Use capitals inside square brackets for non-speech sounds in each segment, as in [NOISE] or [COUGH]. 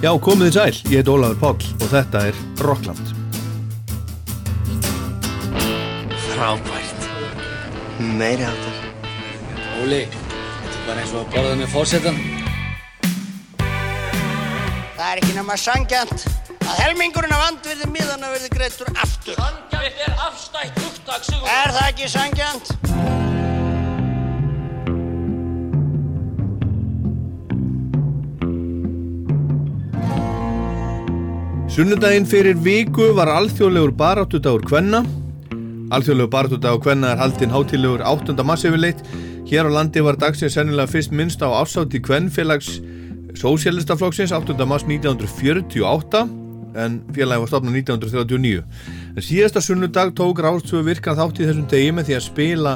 Já, komið þið sæl, ég heit Ólafur Páll og þetta er Rockland. Frábært. Meiri áttur. Óli, þetta er bara eins og að borða með fórsetan. Það er ekki nema sangjant að helmingurinn af andvirði miðana verði greittur aftur. Sangjant er afstætt hugtak, Sigur. Er það ekki sangjant? Sunnudaginn fyrir viku var alþjóðlegur baráttudagur Kvenna. Alþjóðlegur baráttudagur Kvenna er haldinn hátilegur 8. massifilleitt. Hér á landi var dagsins sennilega fyrst minnst á afsátti Kvennfélags Sósialistaflokksins 8. mass 1948 en félagi var stopnað 1939. En síðasta sunnudag tók Rástvö virkan þátt í þessum degi með því að spila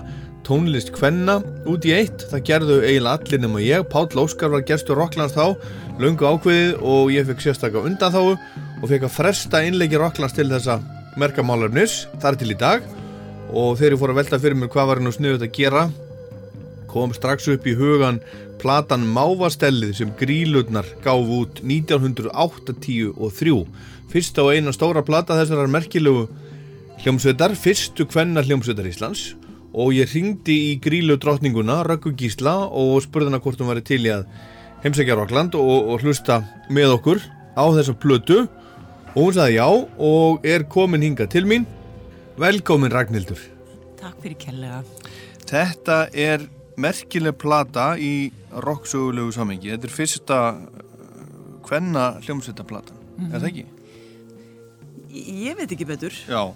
tónlist Kvenna út í eitt. Það gerðu eiginlega allir nema ég. Páll Óskar var gerstur Rocklands þá, löngu ákveðið og ég fekk sérstaklega undan þáu og fekk að fresta innleiki Rocklands til þessa merkamálarnis þar til í dag. Og þegar ég fór að velta fyrir mér hvað var henn og sniðut að gera kom strax upp í hugan platan Mávastellið sem grílutnar gáf út 1983 fyrsta og eina stóra plata þessar merkilegu hljómsveitar fyrstu kvenna hljómsveitar Íslands. Og ég ringdi í grílu drottninguna Röggu Gísla og spurði hana hvort hún væri til í að heimsækja Rockland og, og hlusta með okkur á þessa plötu og hún sagði já og er komin hinga til mín velkomin Ragnhildur Takk fyrir kellega. Þetta er merkileg plata í rocksögulegu samengi þetta er fyrsta hvenna hljómsveitaplatan, mm -hmm. er það ekki? Ég veit ekki betur. Já,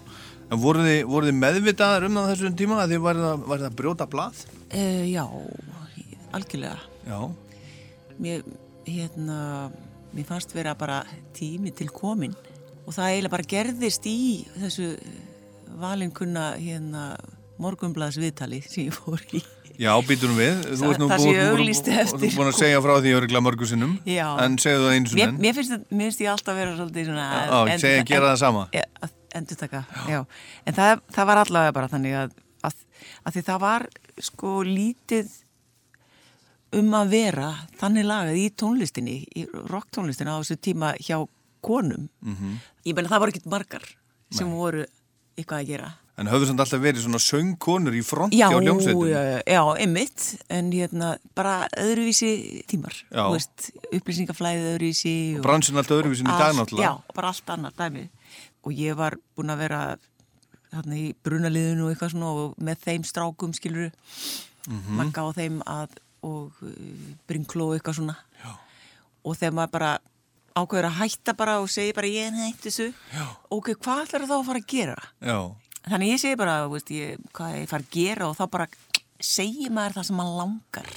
en voruð þið, voru þið meðvitaðar um það þessum tíma að þið værið að, værið að brjóta blað? Uh, já, algjörlega. Já, Mér, hérna, mér fannst vera bara tími til komin og það eiginlega bara gerðist í þessu valinkunna hérna, morgunblaðs viðtali sem ég fór í. já býtum við Þú Það- ert nú búin- Þú að segja frá því örgla mörgu sinnum Já. En segðu það sinni Mér, enn. mér, finnst, ég alltaf vera svolítið svona... Já, segja gera það sama Ja, að endur taka, já. En það, það var allavega bara þannig að, að, að því það var sko lítið um að vera þannig lagað í tónlistinni, í rocktónlistinni á þessu tíma hjá konum. Mhm. Ég meina það voru ekkert margar sem voru eitthvað að gera. En höfðu samt alltaf verið svona söngkonur í fronti Já, á hljómsveitum já, já, einmitt, en hérna bara öðruvísi tímar, Já. þú veist, upplýsingaflæðið öðruvísi. og- Bransin alltaf öðruvísin í dag náttúrulega Já, bara allt annað dæmi og ég var búin að vera þarna í brunaliðinu og eitthvað svona og með þeim strákum skilur Mhm. magga á þeim að og bringló og eitthvað svona Já. og þegar maður bara ákveður að hætta bara og segir bara ég er hætt þessu. Já. ok, hvað ætlar þá að fara að gera? Já, Þannig ég segi bara, veist, ég, hvað ég fara að gera og þá bara segir maður það sem maður langar.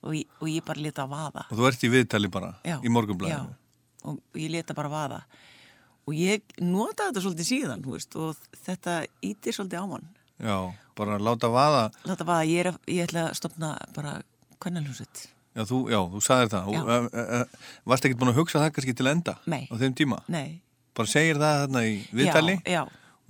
Og ég, og ég bara leta að vaða. Og þú ert í viðtali bara Já, í morgunblæðinu já, og ég leta bara vaða. Og ég nota þetta svolítið síðan veist, og þetta ítir svolítið á mann. Já, bara láta vaða. Láta vaða, ég, er, að- ég ætla að stopna bara kvennalhúsitt Já, þú, já, þú sagðir það. Já. og, uh, Varst ekkert búin að hugsa það kannski til enda Nei. á þeim tíma? Nei, Bara segir það þarna í viðtali já, já,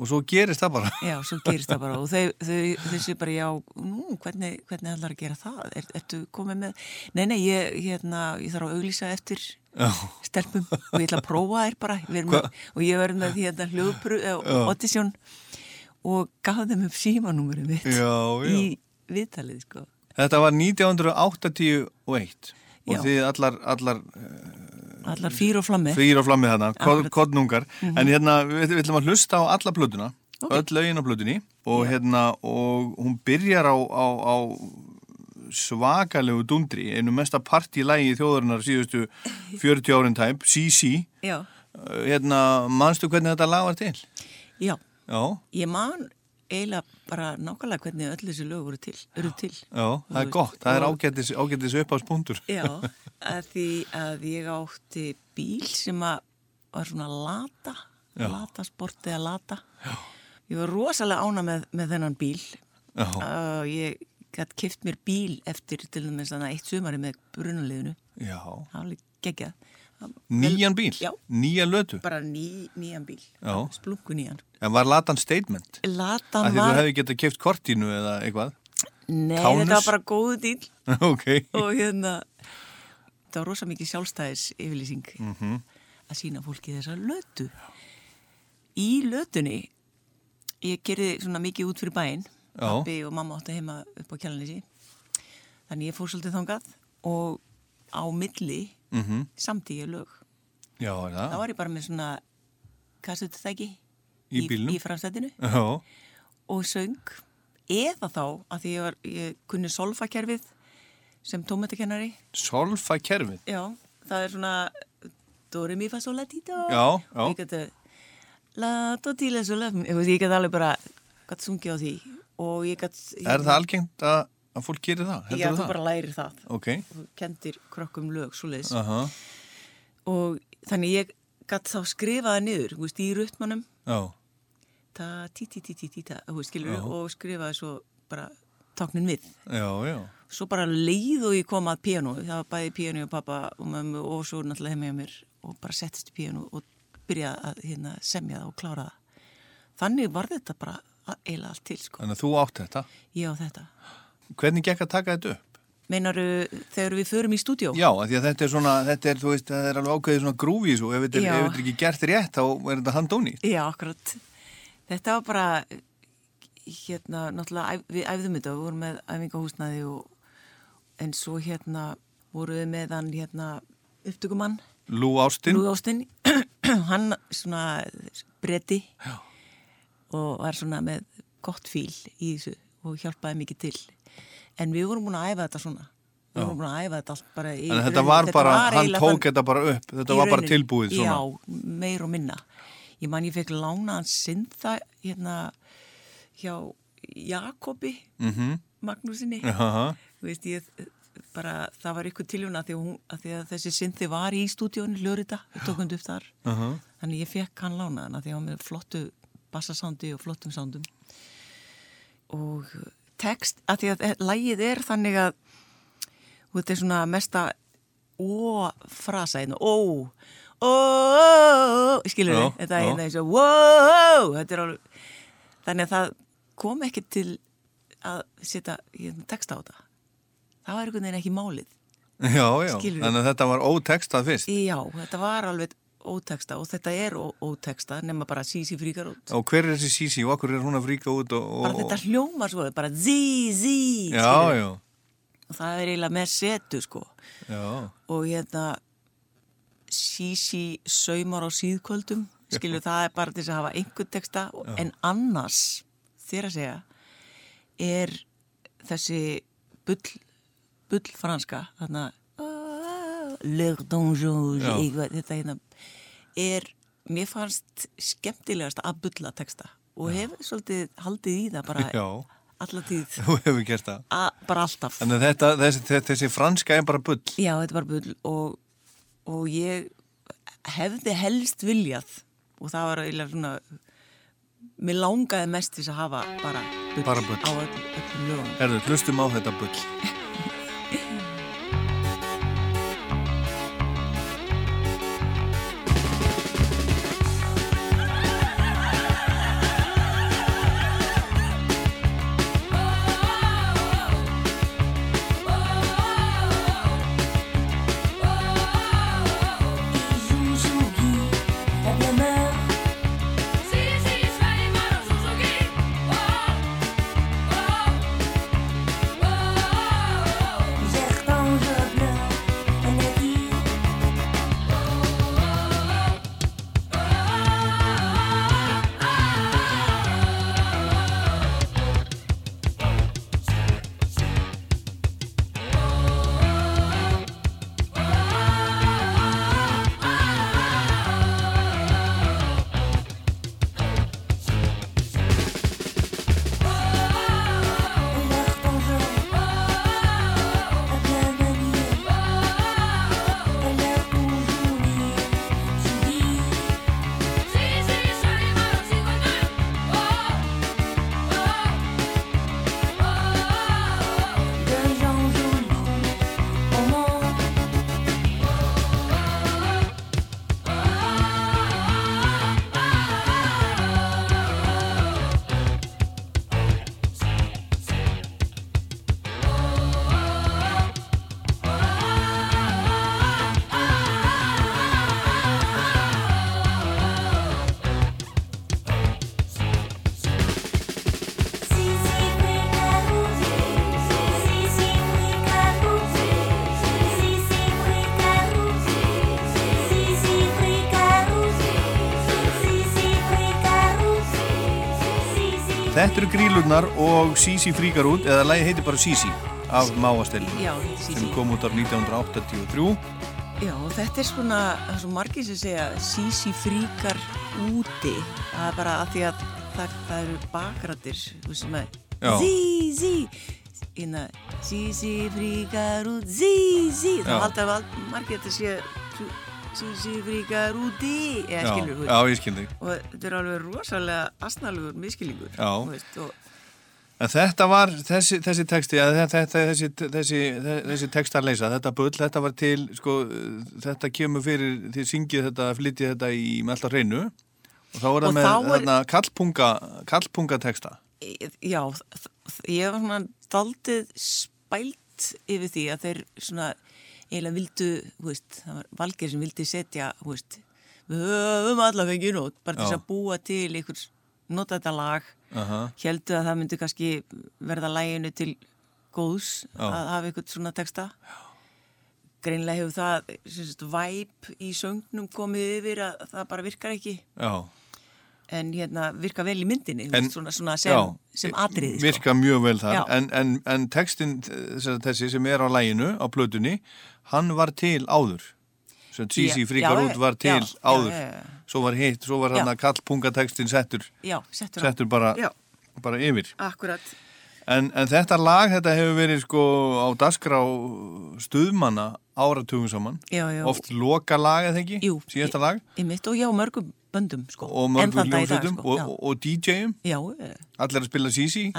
og svo gerist það bara. Já, svo gerist það bara og þau, þau, þau sé bara, já, nú, hvernig hvernig ætlar að gera það, er, ertu komið með nei, nei, ég, hérna, ég þarf að auglýsa eftir Já, stelpum og ég ætla að prófa þær bara. Með, og ég verði með hérna hljóðpru audition og gaf þeim upp símanúmerið mitt já. í viðtalið sko. Þetta var 1981 og Já. þið allar, allar allar fýr og flammi fyrir á flammi þarna, kod, Akkurat. kodnungar en hérna, við, við ætlum að hlusta á alla plötuna Ok. öll lögin á plötunni. Og hérna, og hún byrjar á, á, á svakalegu dundri, einu mesta partílægi þjóðarinnar síðustu [LAUGHS] 40 árin tæp, CC já, Uh, hérna, manstu hvernig þetta lag var til? já, Já, ég man eiginlega bara nákvæmlega hvernig öll þessi lög voru til, eru til já, það er gott, það er ágættis, ágættis uppáðspunktur [LAUGHS] já, [LAUGHS] að því að ég átti bíl sem var svona lata Já. lata sport eða lata já. ég var rosalega ána með, með þennan bíl Já, Uh, ég gætt kift mér bíl eftir til þess að eitt sumari með brunaliðinu. já, Það var alveg geggjað. Nýjan bíl, Já. nýjan lötu Bara ný, nýjan bíl. Já. Splungu nýjan. en var latan statement? Latan Af því var... þú hefði getað keift kortínu eða eitthvað Nei, Tánus? þetta var bara góðu dýl [LAUGHS] ok, og hérna það var rosa mikið sjálfstæðis yfirlýsing Mhm. að sína fólki þessa lötu í lötunni ég gerði svona mikið út fyrir bæinn Já. pappi og mamma áttu heima upp á kjalanissi þannig ég fór svolítið þangað og á milli Mhm. samtíð ég lög Já, er það? var ég bara með svona kassututæki Í bílnum? í framstættinu og söng eða þá að því ég, var, ég kunni solfakerfið sem tómatakennari solfa kerfið. já, það er svona Dore mi fa sol la tito Já, já. ég gæti la to ti la sol la ég ég gæti alveg bara gæti sungið á því og ég gæti Er það algengt að, að fólk gerir það? já, þú það? bara lærir það Ok, þú kendir krökkum lög svo leiðis aha, og þannig ég gæti þá skrifaði niður þú veist, í ruttmannum já, ta ti ti ti ti ti ta þú veist, skilur Já. og skrifaði svo bara táknin við já, já. svo bara leið og ég kom að píanu það var bæði píanu og pappa og mömmu og svo náttúrulega heima hjá mér og bara settist í píanu og byrjaði að hérna, semja það og klára það þannig var þetta bara eiginlega allt til sko. Þannig að þú átt þetta. ég á þetta Hvernig gekk að taka þetta upp? meinaru þegar við förum í stúdjó Já, því að þetta er svona, þetta er, þú veist, það er alveg ákveðið svona grúvís og ef þetta er, er ekki gert rétt, þá er þetta handóni. Já, akkurat. Þetta var bara, hérna, náttúrulega, við æfðum þetta, við vorum með æfingahúsnaði og, en svo hérna vorum við með hann, hérna, upptökumann, Lú Ástin. Lúi Ástin, hann svona bretti og var svona með gott fíl í þessu og hjálpaði mikið til. En við vorum búin að æfa þetta svona. Við vorum búin að æfa þetta allt bara. Þannig að þetta var bara, hann eiginlega tók þetta bara upp, þetta var bara tilbúið svona. Já, meir og minna. Ég man ég fekk lánaðan synda hérna hjá Jakobi Mhm. Magnúsinni. Jaha, Þú veist, ég bara, það var ykkur tiljóna því, að að því að þessi syndi var í stúdíónu Lörita, við tókum þetta upp þar. jaha, Þannig ég fekk hann lánaðan að því að hann var með flottu bassasándi og flottum sándum. Og text, að því að lægið er þannig að þetta er svona mesta ó-frasa hérna, ó, ó, skilur Já, þið, þetta er hérna eins og wow, þetta er alveg, þannig að það kom ekki til að setja texta á þetta. Það var einhvern veginn ekki málið. já, já, Skilurðu? þannig að þetta var ótekstað fyrst. Já, þetta var alveg óteksta og þetta er óteksta nema bara sísi fríkar út. Og hver er þessi Sisi og okkur er hún að fríka út og... og Bara þetta hljómar svo, bara zí, Já, skilurðu. já, Og það er eiginlega með setu, sko. já, Og hérna, sísi saumar á síðkvöldum, skilur það er bara til að hafa einhvern teksta, en annars, þér að segja, er þessi bull, bull franska, þarna, Leur donjon, Já. eitthvað, þetta hérna, er, mér fannst skemmtilegast að bulla teksta og hefur svolítið haldið í það bara já, alla tíð, þú hefur gert það. að, bara alltaf. Þannig að þetta, þessi, þessi, franska er bara bull. Já, þetta var bull og, og ég hefði helst viljað og það var eiginlega svona mér langaði mest til að hafa bara bull, Bara bull. á öll- öllum lögunum. Herðu, hlustum á þetta bull. Þetta eru grílurnar og Sisi fríkar út, eða lagi heitir bara Sisi af er sem Sisi. kom út af 1983. Já, þetta er svona, það er svo margir sem segja Sisi fríkar úti. Það er bara að því að það, það eru bakrættir. Zizi, hérna, Sisi fríkar út. Já. Það halda að margir þetta sé Sisi fríkar úti, eða Já, skilur já, ég skil þig. og þetta er alveg rosalega asnalugur miskilningur Já. veist, og, En þetta var, þessi, þessi texti, eða þetta, þessi, þessi, þessi textarleysa, þetta bull, þetta var til, sko, þetta kemur fyrir, þið syngið þetta, flytið þetta í með alltaf hreinu og þá er það með er- þarna kallpunga, kallpunga texta. já, ég var svona daldið spælt yfir því að þeir svona eiginlega vildu, veist, það var valgir sem vildi setja, veist, við höfum alla fengið nót, bara til þess að búa til einhvers, nota þetta lag, Aha. heldu að það myndi kannski verða læginu til góðs Já. að hafa einhvern svona texta. Greinlega hefur það, sem sagt, væp í söngnum komið yfir að það bara virkar ekki. Já. en hérna virka vel í myndinni En- svona, svona sem, Já, sem atriði sko. virka mjög vel þar en, en, en textin þess- þessi sem er á læginu á plötunni, hann var til áður. Sem Sisi Já, fríkar já, út var til já, áður. já, já. svo var hitt, svo var hann að kallpungatextin settur, já, settur, á. settur bara, bara yfir. Akkurat en, en þetta lag, þetta hefur verið sko á dasgrá stuðmanna áratugum saman. Oft loka lag eða ekki, síðasta lag? í mitt og já, mörgum böndum sko. og En mörgum hljómsveitum sko. og, og, DJ-um eh, allir að spila fyrir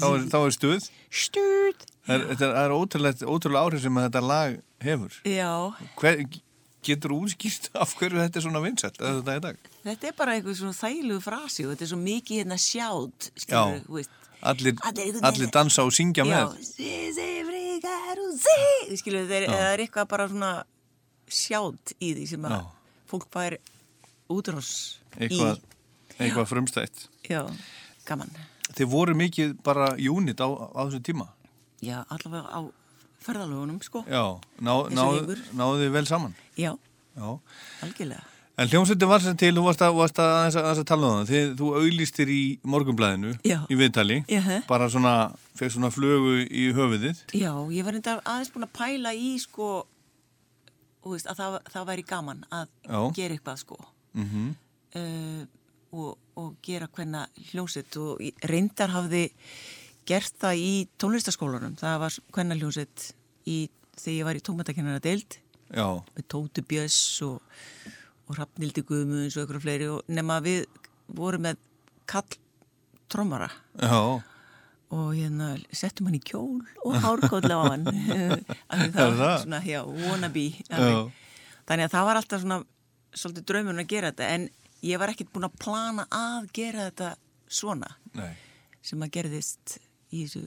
þá þá er stuð. Sturt Það er, er- það er ótrúlega, áhrif sem þetta lag hefur. Hver, getur útskýrt af hverju þetta er svona vinsætt að þetta er þetta er bara einhver svona þægilegu frasi og þetta er svo mikið hérna sjátt Allir, Allir einhvern allir dansa og syngja já, með. Sisi fríkar og sí skilur, það er, eitthvað bara svona sjátt í því sem að fólk fær útrás Eitthvað, eitthvað frumstætt. já, gaman Þið voru mikið bara unit á, á þessu tíma. Já, allavega á ferðalögunum, sko. Já, ná, Eins og ná, gengur. náðu þið vel saman. Já, Já. algjörlega. En hljómsveitin var sem til, þú varst að, varst að, að, að tala um það, þú auðlistir í morgunblæðinu Já. í viðtali, Jaha. bara svona, fekk svona flugu í höfuðið. Já, ég var enda aðeins búin að pæla í, sko, veist, að það, það væri gaman að Já. gera eitthvað, sko. Mm Uh, og, og gera hvenna hljómsett og reyndar hafði gert það í tónlistaskólanum. Það var hvenna hljómsett í, þegar ég var í tómatakennara deild Já, með Tóti Björs og, og Hrafnildi Guðmunds og ykkur fleiri. Og nema við vorum með kall trommara. Já, og hérna settum hann í kjól og hárkóll á hann. [LAUGHS] Það var svona, já, wannabe þannig að það var alltaf svona svolítið draumurinn að gera þetta en ég var ekkert búin að plana að gera þetta svona nei. sem að gerðist í þessu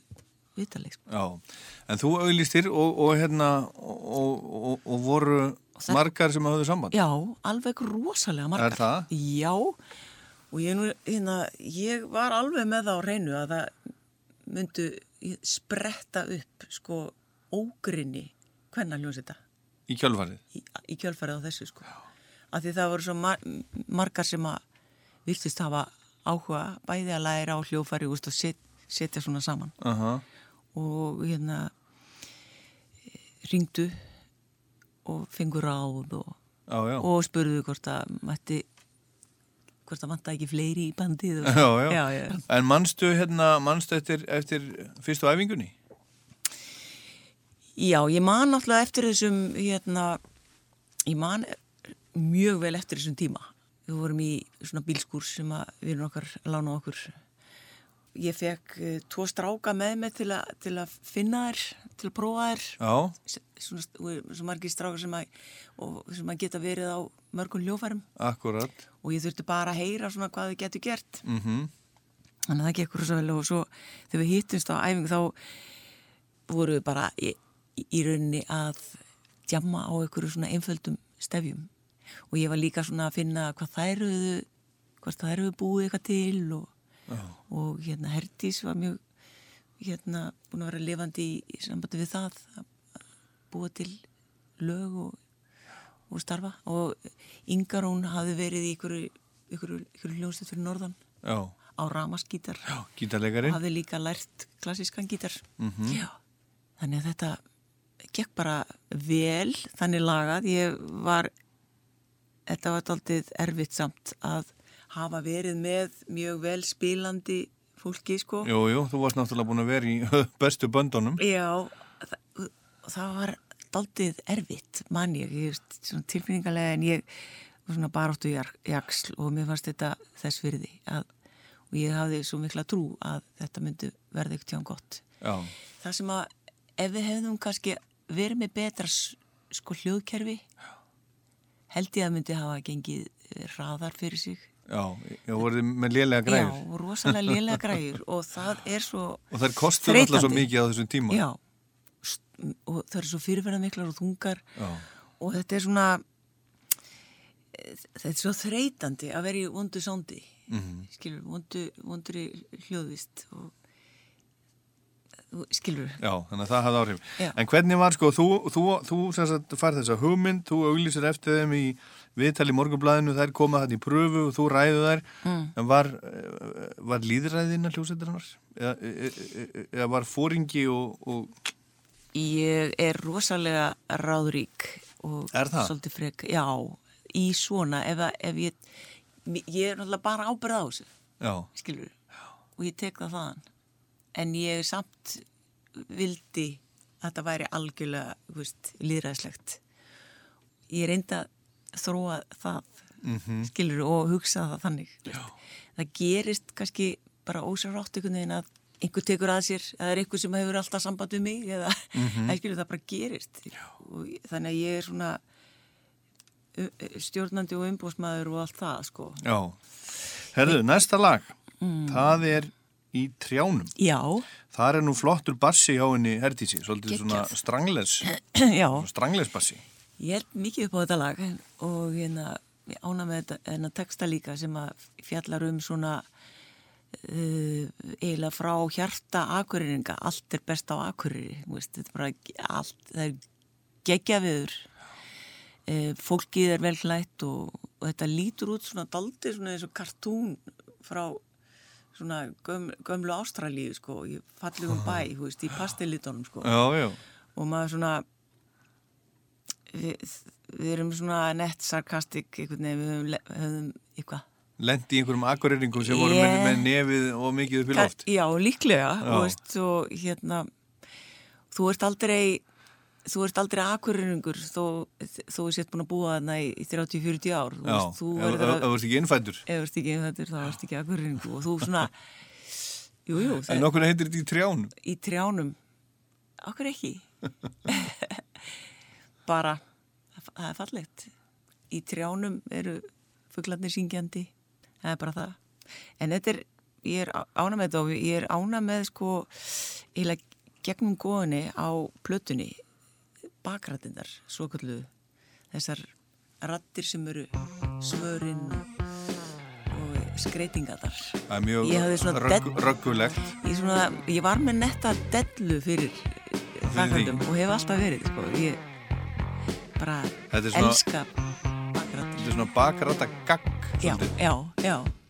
viðtalið sko. Já, en þú auðlistir og, og hérna og, og, og voru það- margar sem hafðu samband. Já, alveg rosalega margar. Er það? Já, og ég, nú, hérna, ég var alveg með það á reynu að það myndu spretta upp sko ógrinni hvenna hljómsita Í kjölfarið. í, í kjölfarið á þessu sko. Af því það voru svo mar margar sem að virtist hafa áhuga bæði að læra á hljófari og set, setja svona saman Aha. og hérna ringdu og fengur ráð og Já, já. og spurðu hvort að mætti hvort að vanta ekki fleiri í bandið [LAUGHS] já. En manstu hérna, manstu eftir, eftir fyrstu æfingunni? já, ég man náttúrulega eftir þessum hérna, ég man mjög vel eftir þessum tíma. Við vorum í svona bílskúr sem að við erum okkar lána okkur. Ég fekk uh, tvo stráka með mig til, a, til að finna þær til að prófa þær. Já, svona, svona margir strákar sem að, og, sem að geta verið á mörgum ljófærum akkurat. og ég þurfti bara að heyra svona hvað þau getur gert. Mm þannig að það gekk rosa vel og svo þegar við hittumst á æfingu þá voru við bara í, í rauninni að djamma á einhverju svona einföldum stefjum og ég var líka svona að finna hvað þær eruðu hvort þær eruðu búið eitthvað til og, og hérna Herdís var mjög hérna búin að vera lifandi í, í sambandi við það að búa til lög og, og starfa. Og Ingar hún hafði verið í einhverju, einhverju, einhverju hljómsveit fyrir norðan Já, á ramaskítar og hafði líka lært klassískan gítar. Mhm. Já, þannig að þetta gekk bara vel þannig lagað, ég var þetta var daldið erfitt samt að hafa verið með mjög vel spilandi fólki sko Jú, jú, þú varst náttúrulega búin að vera í [LAUGHS] bestu böndunum. Já, það, það var daldið erfitt, mann ég, ég tilfinningarlega en ég var svona baráttu axl og mér fannst þetta þess virði að, og ég hafði svo mikla trú að þetta myndi verða ekkert hjá gott. Já, Það sem að ef við hefðum kannski verið með betra sko hljóðkerfi held ég að myndi hafa gengið eh, hraðar fyrir sig. já, ég voruð með lélega græður. Já, rosalega lélega græður [LAUGHS] og það er svo Og þær kostur alltaf svo þreytandi. mikið á þessum tíma. Já, og það eru svo fyrirverða miklar og þungar Já. og þetta er svona þetta er svo þreytandi að vera í vondu sándi Mhm. skilur, vondu, vondur í hljóðvist og skilur Já, þannig að það hafði áhrif. Já. En hvernig var sko, þú, þú, þú sagt fær þessa hugmynd, þú auglýsir eftir þeim í viðtali morgunblæðinu, þær koma þetta í pröfu og þú ræðu þær, Mm. en var, var líðræðina hljósettirinnar? Eða, e- e- e- eða var fóringi og, og Ég er rosalega ráðrík og Er það? svolítið frek, já, í svona ef, ef ég, ég er náttúrulega bara ábyrð á þessu skilur og ég tek það þaðan en ég samt vildi að þetta væri algjörlega líðræðslegt ég reynda að þróa það Mhm. skilur og hugsa það þannig það gerist kannski bara ósarátt einhvern veginn að einhver tekur að sér eða er einhver sem hefur alltaf samband við mig eða Mhm. það skilur það bara gerist. Þannig að ég er svona stjórnandi og umbúsmaður og allt það sko. Já. Herðu, næsta lag, það er í trjánum. já, Það er nú flottur bassi hjá henni Herdísi, svolítið svona Geggjað. strangles, [CLEARS THROAT] strangles bassi. Ég held mikið upp á þetta lag og hérna, ána með þetta að texta líka sem að fjallar um svona uh, eiginlega frá hjarta akureyringa, allt er best á veist, þetta er bara allt, það er geggja viður uh, fólkið er vel hlætt og, og þetta lítur út svona daldi svona eins og kartún frá svona göm, gömlu Ástralíu sko, í fallegum bæ, þú veist, í pastellitónum sko Já, já, og maður svona við, við erum svona nett sarkastik einhvern veginn, við höfum, höfum eitthvað lendi í einhverjum akureyringum sem voru Ég- með, nefið og mikið upp í loft. Já, líklega Já. og veist, og hérna þú ert aldrei þú ert aldrei akureyringur þó, er sétt búin að búa þarna í, í 30-40 ár. Þú Já, veist, þú ef þú ert ekki innfættur. ef þú ert ekki einhverjum þá ert ekki akureyringu og þú svona [LAUGHS] jú, jú, En okkur heitir þetta í trjánum. í trjánum. Okkur ekki. [LAUGHS] Bara það er fallegt. Í trjánum eru fuglarnir syngjandi. Það er bara það. En þetta er, ég er ána með þetta og ég er ána með sko eiginlega gegnum góðinni á plötunni bakrætindar, svo kalluðu þessar rattir sem eru svörinn og, skreitingadar Ég hafði svona rögg, ég, svona, ég var með netta dellu fyrir bakrættum og hef alltaf verið sko. ég bara elska bakrættir Þetta er svona bakræta gagg. já, já, já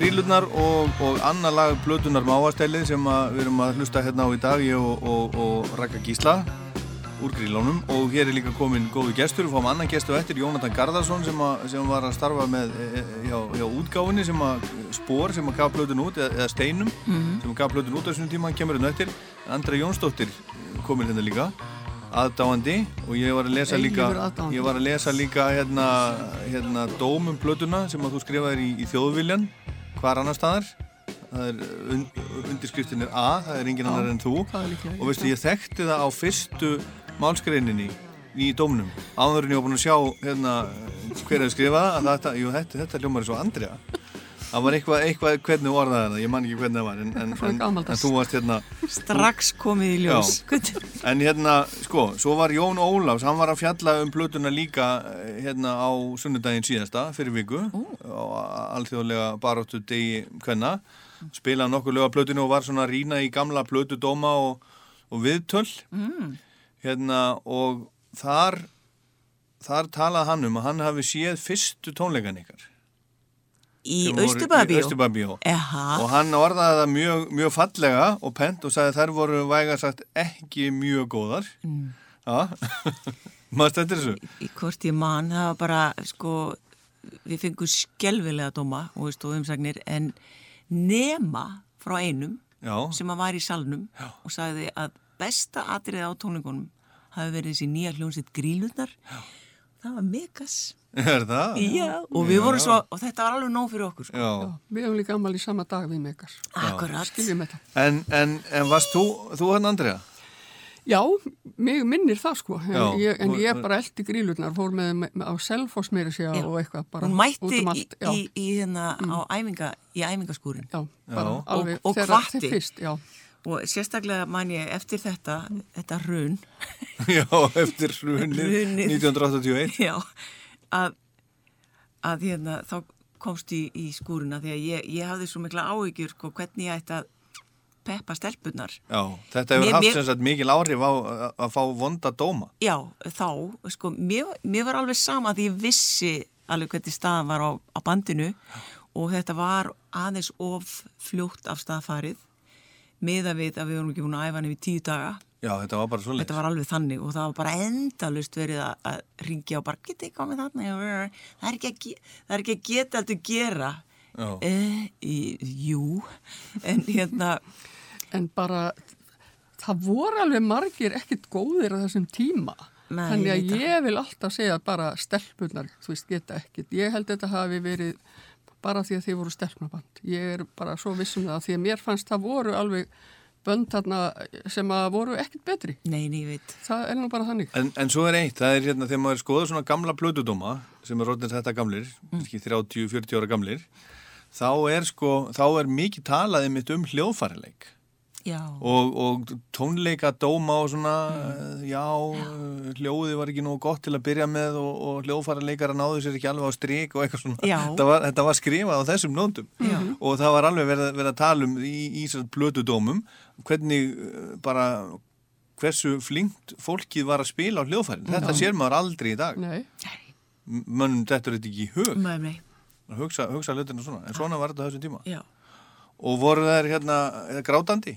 grílunar og, og annar lag Blötunar Máastæli sem við erum að hlusta hérna á í dag ég og, og, og Raka Gísla úr grílunum og hér er líka komin góðu gestur, við fáum annan gestu eftir Jónatan Garðarsson sem, að, sem var að starfa með e, e, hjá, hjá útgáfinni sem að spór sem að gaf blötun út eða, eða steinum sem að gaf blötun út á þessum tíma, hann kemur hérna eftir. Andra Jónsdóttir komin hérna líka aðdáandi. Og ég var að lesa líka ég var að lesa líka hérna, hérna dómum blötuna sem að þú skrifaðir í, í þjóðviljan hvar annar staðar? Það er un, undirskriftin er A það er engin annar en þú. Er og veistu ég þekkti það á fyrstu málskreininni í dómnum. Áður en ég var búin að sjá hérna hver hefði skrifað þetta, þetta, þetta hljómar er svo Andrea það var eitthvað, eitthvað hvernig orðaði það, ég man ekki hvernig það var en, en, en, en þú varst hérna strax komið í ljós. En hérna, sko, svo var Jón Ólafs, hann var að fjalla um plötuna líka eh, hérna á sunnudaginn síðasta fyrir viku á alþjóðlega baróttu degi hvenna spilaði nokkuð löga plötunu og var svona að rýna í gamla plötudóma og, og viðtöl. Mm. hérna og þar þar talaði hann um að hann hafi séð fyrstu tónleikan ykkar í. Eha, og hann orðaði það mjög, mjög fallega og pent og sagði þær voru væga sagt ekki mjög góðar. Mm. já. [LAUGHS] Maður stættir þessu. Hvort ég man það var bara sko við fengum skelvilega dóma og, umsagnir en nema frá einum já, sem að var í salnum Já. og sagði að besta atriði á tónleikunum hafi verið þessi nýja hljónsitt grílunar það var megas [LAUGHS] er það? Já, og við vorum svo, og þetta var alveg nóg fyrir okkur sko. Já. Við hefum líka ammali sama dag við megar. Akkurat. Skiljum þetta. En, en, en varst þú, þú hann Andrea? Já, mig minnir það sko. En Já, ég, en ég bara eldi grílurnar, fór með, með á selfoss meira sér Já. og eitthvað bara. Hún mætti um í, allt, já. í, í, hérna á æfinga, í æfingaskúrin Já, bara Já. alveg Og- og þegar þið fyrst, já. og sérstaklega man ég eftir þetta, þetta hrun [LAUGHS] Já, eftir Hrunið. 1981 [LAUGHS] Já, að, að hérna, þá komst í, í skúruna því að ég, ég hafði svo mikla áhyggjur sko, hvernig ég ætti að peppa stelpunar. Já, þetta hefur Mér- haft sem sagt mikil áhrif á að, að fá vonda dóma Já, þá, sko, mér, mér var alveg sama því ég vissi alveg hvernig staðan var á, á bandinu og þetta var aðeins of fljótt af staðfarið miða við að við vorum ekki búin að æfa yfir tíu daga. Já, þetta var bara svo Þetta var alveg þannig og það var bara endalust verið að, að ringja og bara getið ekki komið þarna það er ekki að, ge- það er ekki að geta að gera eh, í, Jú en hérna En bara, það voru alveg margir ekkit góðir á þessum tíma. Nei, Þannig ég að það. ég vil alltaf segja bara stelpunar, þú veist, geta ekkit. Ég held þetta hafi verið bara því að þið voru stelpnaband. Ég er bara svo vissum það því að mér fannst það voru alveg bönd þarna sem að voru ekkit betri. Nei, nei, ég veit Það er nú bara þannig. En, en svo er eitt, það er hérna þegar maður skoður svona gamla plötudóma sem er rótnir þetta gamlir, Mm. kannski 30-40 ára gamlir þá er sko, þá er mikið talaði mitt um hljóðfærileik og, og tónleika dóma og svona, Mm. já, hljóði var ekki nú gott til að byrja með og, og hljóðfæraleikara náðu sér ekki alveg á strik og eitthvað svona, Já. þetta var, þetta var skrifað á þessum nótum. Já. og það var alveg verið, verið að tala um í, í sér plötudómum hvernig uh, bara hversu flinkt fólkið var að spila á hljóðfærin, þetta sér maður aldrei í dag. Nei, mönnum þetta er þetta ekki í hug. Nei, nei. Að hugsa, hugsa hlutina svona, en svona var þetta á þessum tíma. Já, og voru þær hérna eða grátandi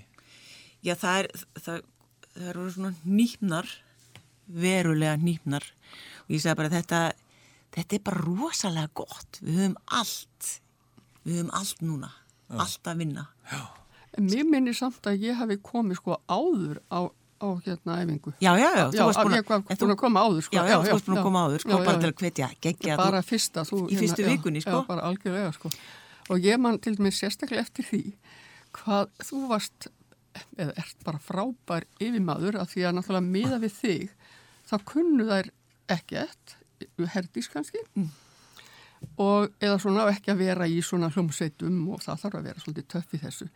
Já það er það, það eru svona nýpnar verulega nýpnar og ég segi bara þetta þetta er bara rosalega gott. Við höfum allt við höfum allt núna, allt að vinna. En mér minnir samt að ég hafi komið sko áður á, á hérna æfingu. Já, já, já, þú Já, varst búin var en búin að koma áður, sko. Já, já, Já, þú já, varst búin að já. koma áður, sko, Já, bara já, til já. að hvetja, geggja bara fyrsta þú, Í fyrstu já, vikunni, sko. já, bara algjörlega sko. Og ég man til dæmis sérstaklega eftir því hvað þú varst eða ert bara frábær yfirmaður af því að náttúrulega miða við þig þá kunnu þær ekkert herdís kannski Mm. og eða svona ekki að vera í svona hljómsveitum og það þarf að vera svolítið töff í þessu.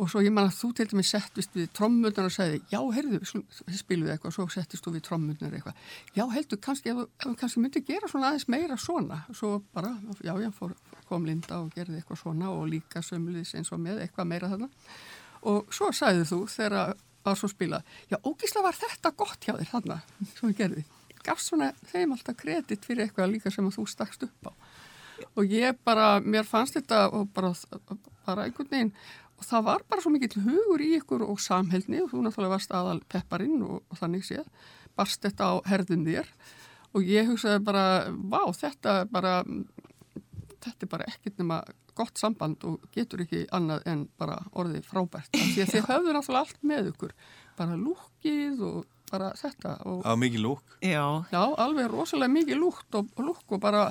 Og svo ég man að þú til dæmis settist við trommundar og sagði, já, heyrðu, spilum við eitthvað, svo settist þú við trommundar eitthvað, já, heldur, kannski, ef þú- kannski myndi gera svona aðeins meira svona, svo bara, já, já, fór, kom Linda og gerði eitthvað svona og líka sömulis eins og með eitthvað meira þarna og svo sagði þú þegar að svo spila, já, ógísla var þetta gott hjá þér þarna, sem við gerði, gafst svona þeim alltaf kredit fyrir eitthvað líka sem þú stakst upp á. Og ég bara, mér fannst þetta og bara, bara einhvern veginn og það var bara svo mikill hugur í ykkur og samheldni og þú náttúrulega varst aðal pepparinn og, og þannig séð barst þetta á herðum þér. Og ég hugsaði bara, vá, þetta bara þetta er bara ekkert nema gott samband og getur ekki annað en bara orðið frábært. Af því að þið höfðu náttúrulega allt með ykkur. Bara lúkið og bara þetta og á mikið lúk. Já, Já, alveg rosalega mikið lúkt og, og lúk og bara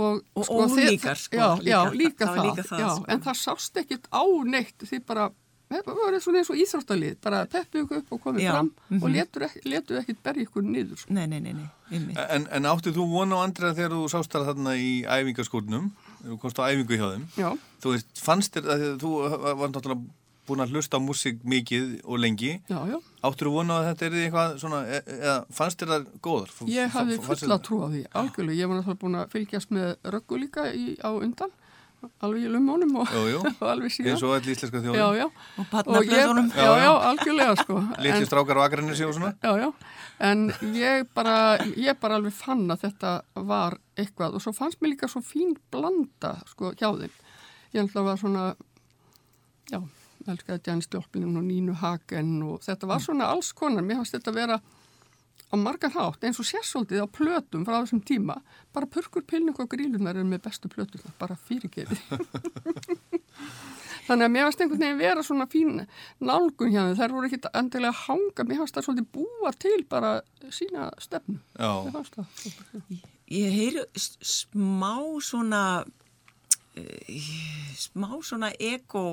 og, Og þið- ólíkar, sko, já, líka. já, líka. Það það, líka það, já, sko. en það sást ekkit á neitt. Því bara, það var svona eins og íþróttalið. Bara peppið ykkur upp og komið Já, fram og mhm. letur, ekki, letur ekkit berja ykkur niður sko. nei, nei, nei, nei, en, en áttið þú von á andra þegar þú sást þar þarna í æfingaskórnum þú komst á æfingu hjá þeim. Já, þú veist, fannst þér að þú var náttúrulega búin að hlusta á músík mikið og lengi. Já, já. Áttur þú von á að þetta er eitthvað svona e- eða fannst þér það góðar? F- Ég hafði fulla trú á því, algjörlega. Ég var náttúrulega búin að fylgjast með röggu líka í, á undan alveg í lumónum og, [LAUGHS] og alveg síðan. Eins og öll íslenska já Og Og patnablöðunum. Já, já, algjörlega sko. [LAUGHS] Litli En- strákar á Akranesi og svona. Já, já, en ég bara, ég bara alveg fann að þetta var eitthvað. Og svo fannst mér líka svo fín blanda sko hjá þeim. Ég ætla að var svona, já, elskaði Janis Joplin og Nínu Hagen og þetta var svona alls konar. Mér fannst þetta vera á margan hátt eins og sérsóldið á plötum frá þessum tíma. Bara purkur pilning og grílunar er með bestu plötunar, bara fyrirgeði. [LAUGHS] Þannig að mér varst einhvern veginn vera svona fín nálgun hjá þeim. Þær voru ekkit endilega að hanga. Mér varst það svolítið búa til bara sína stefnu. Ég heyri s- smá svona uh, smá svona ego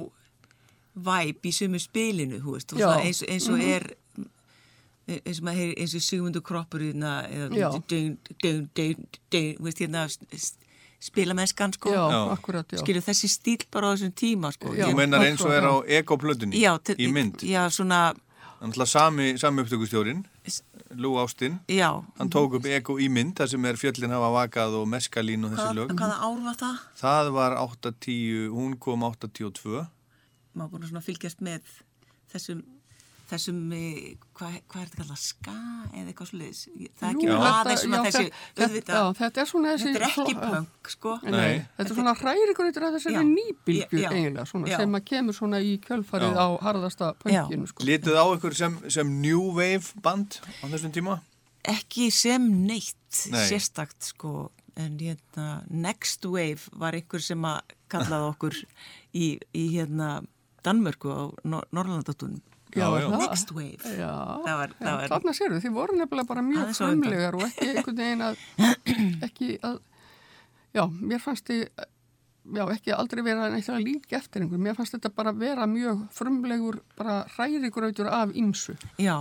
væp í sumu spilinu, veist, eins, eins og er eins og maður heyri eins og Sigmundur Kroppur hérna, eða hérna spilamennskan sko. Já, Já. akkurat, já. skilur þessi stíl bara á þessum tíma sko. Þú Ég- meinar eins og er á til- í mynd. já, svona, sami, sami upptökustjórin Lou Austin. Já. Hann tók upp ego í mynd þar sem er fjöllin hafa vakað og meskalín og þessi Hvað, lög. hvaða ár var það? það var 8-10, hún kom 8-10-2 maður búin að svona fylgjast með þessum þessum, eh, hvað hva er þetta kallað, ska eða eitthvað sluðis það er ekki aðeins svona já, þessi auðvitað, Já, þetta er svona þessi... þetta er ekki punk sko Nei, Nei. þetta er svona hrærigrautur af þessari Já. eiginlega, svona, Já. sem að kemur svona í kjölfarið Já. á harðasta punkinu, sko. Lituð á ykkur sem, sem New Wave band á þessum tíma? ekki sem neitt Nei. sérstakt sko en hérna Next Wave var einhver sem að kallaði okkur í, í hérna Danmörku á Nor Norrlandatunum Já, já. það. Next Wave Já, Það var- það var- þarna séru þið voru nefnilega bara mjög frumlegar og ekki einhvern veginn að, [CLEARS THROAT] ekki að, já, mér fannst þið, já, ekki aldrei vera neitt að líka eftir einhver, mér fannst þetta bara vera mjög frumlegur, bara hrærigrautur af ymsu, já,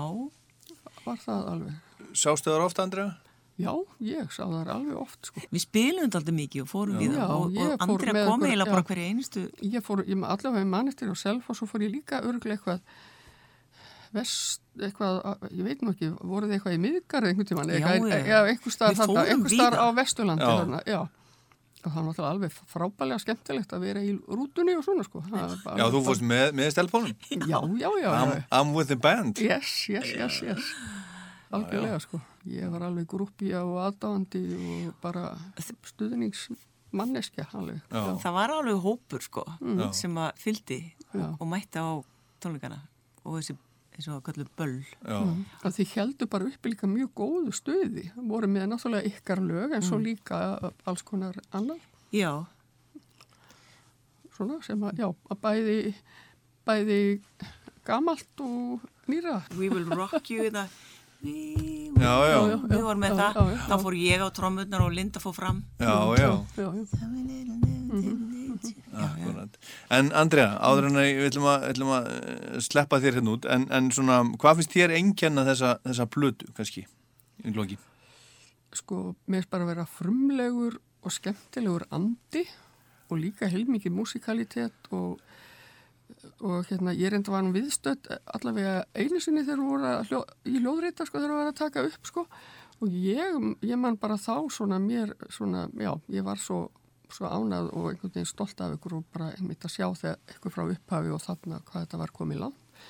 var það alveg. Sástu þar ofta, Andrea? Já, ég sá það alveg oft, sko. við spilum þetta aldrei mikið og fórum við Já, og, og með kom eiginlega bara hverja einustu Ég fór, ég með allavega mannistir og self og svo fór ég líka örglega eitthvað vest, eitthvað, ég veit nú ekki, voruð þið eitthvað í miðgar eða einhvern tímann, Já, eitthvað, já. já, einhver Við þarna, einhver víða. á Vesturlandi Já. þarna, já. Og það var náttúrulega alveg frábælega skemmtilegt að vera í rútunni og svona, sko. Það var bara- Já, þú fórst með, með stelpunum Já, já, já, I'm, já. I'm with the band Yes, yes, yes, yes. Algjörlega, sko. Ég var alveg grúpja og aðdáandi og bara stuðningsmanneskja, alveg. Já. það var alveg hópur sko Já. sem að fyldi Já. og mætti á tónleikana og þessi eins og að kallu böll. Já, að þið heldur bara uppi líka mjög góðu stöði voru með náttúrulega ykkar lög en Mm. svo líka alls konar annar já, svona sem að, já, að bæði bæði gamalt og nýra We Will Rock You eða We já, já, Já, já. Við vorum með það, þá fór ég á trommurnar og Linda fór fram já, já, já, já. akkurat. En Andrea, áður en að við ætlum að, ætlum að eh, sleppa þér hérna út, en, en svona, hvað finnst þér einkenna þessa, þessa plötu, kannski, í loki? sko, mér finnst bara að vera frumlegur og skemmtilegur andi og líka heilmikið músikalitet og og hérna, ég reynda var nú viðstödd allavega einu sinni þegar voru hljó, í hljóðreita sko þegar voru að taka upp sko. Og ég, ég man bara þá svona mér svona, já, ég var svo svo ánað og einhvern veginn stolt af ykkur og bara einmitt að sjá þegar ykkur frá upphafi og þarna hvað þetta var komið langt.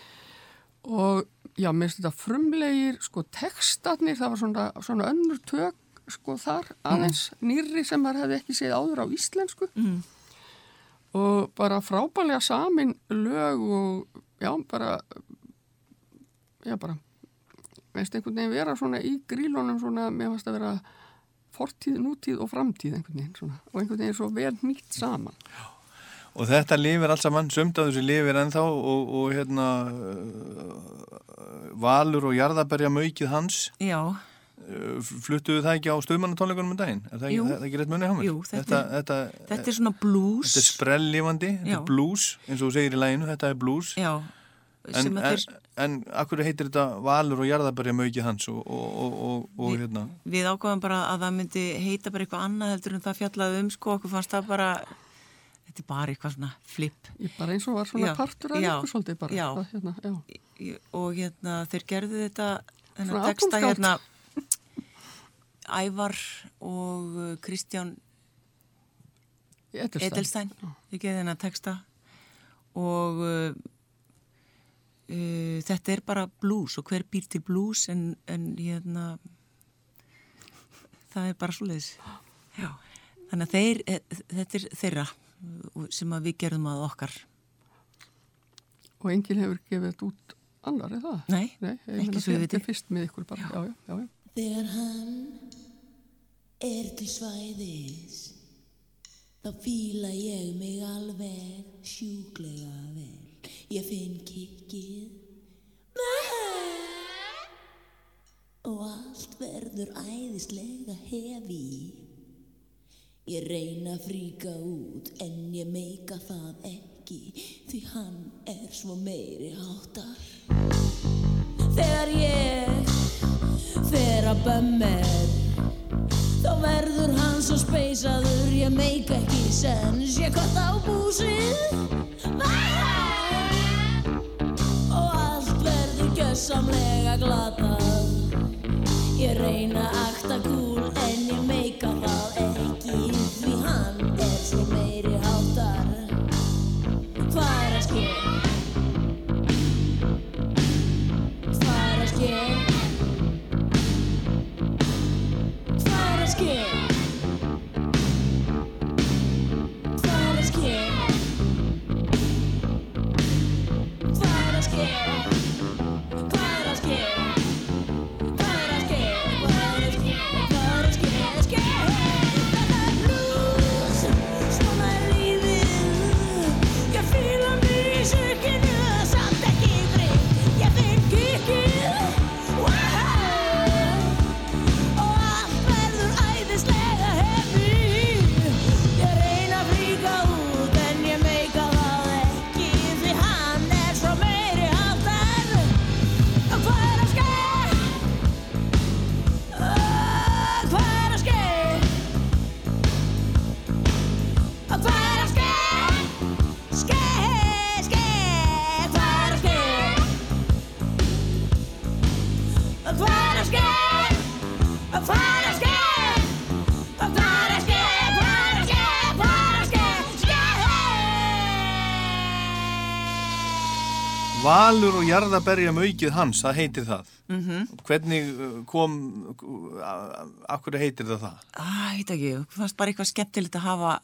Og já, mér finnst þetta frumlegir sko textatnir, það var svona, svona önnur tök sko þar aðeins nýrri sem maður hefði ekki séð áður á íslensku. Mm. Og bara frábælega samin lög og já, bara já, bara veist einhvern veginn vera svona í grílunum svona, mér fannst að vera fortíð, nútíð og framtíð einhvern veginn svona. Og einhvern veginn svo vel nýtt saman. Og þetta lifir alls saman, sumt af þessu lifir ennþá og, og hérna uh, Valur og Jarðaberja maukið hans. Já, fluttuðu það ekki á stöðmannatónleikunum um daginn? Er það, ekki- það er ekki rétt munið hjá mér? Jú, þetta þetta, þetta, þetta er svona blues. þetta er sprelllifandi, þetta er blues eins og þú segir í læginu, þetta er blues Já, en, en, þeir, en akkur heitir þetta Valur og Jarðaberja maukið hans og, og, og, og, og Við- hérna við ákváðum bara að það myndi heita bara eitthvað annað heldur en það fjallaði um sko, okkur fannst það bara, þetta er bara eitthvað svona flip. ég bara eins og var svona Já, partur af ykkur svolítið bara já. Það, hérna, Og hérna, þeir gerðu þetta, þennan texta hérna, Ævar og uh, Kristján Edelstein. Edelstein, ég geði hennar texta og uh, uh, þetta er bara blues og hver býr til blues en, en hérna það er bara svoleiðis Já. þannig að þeir, eh, þetta er þeirra uh, sem við gerðum að okkar og enginn hefur gefið þetta út annar, er það? Nei, Nei ekki svo við þetta vitum. er fyrst með ykkur bara, já, já, já, já. Þegar hann er til svæðis þá fíla ég mig alveg sjúklega vel. Ég finn kikkið og allt verður æðislega hefi. Ég reyna að fríka út en ég meika það ekki því hann er svo meiri háttar. Þegar ég fer að bömmir Þá verður hann svo speysaður Ég meik ekki sens. Ég kvart á búsið. Og allt verður gjössamlega glatað. Ég reyna að akta kúl En ég meika það ekki Því hann er svo meiri Valur og Jarðaberja maukið hans, það heitir það. Mm hvernig uh, kom uh, akkur heitir það það? ah, heit ekki, fannst bara eitthvað skemmtilegt að hafa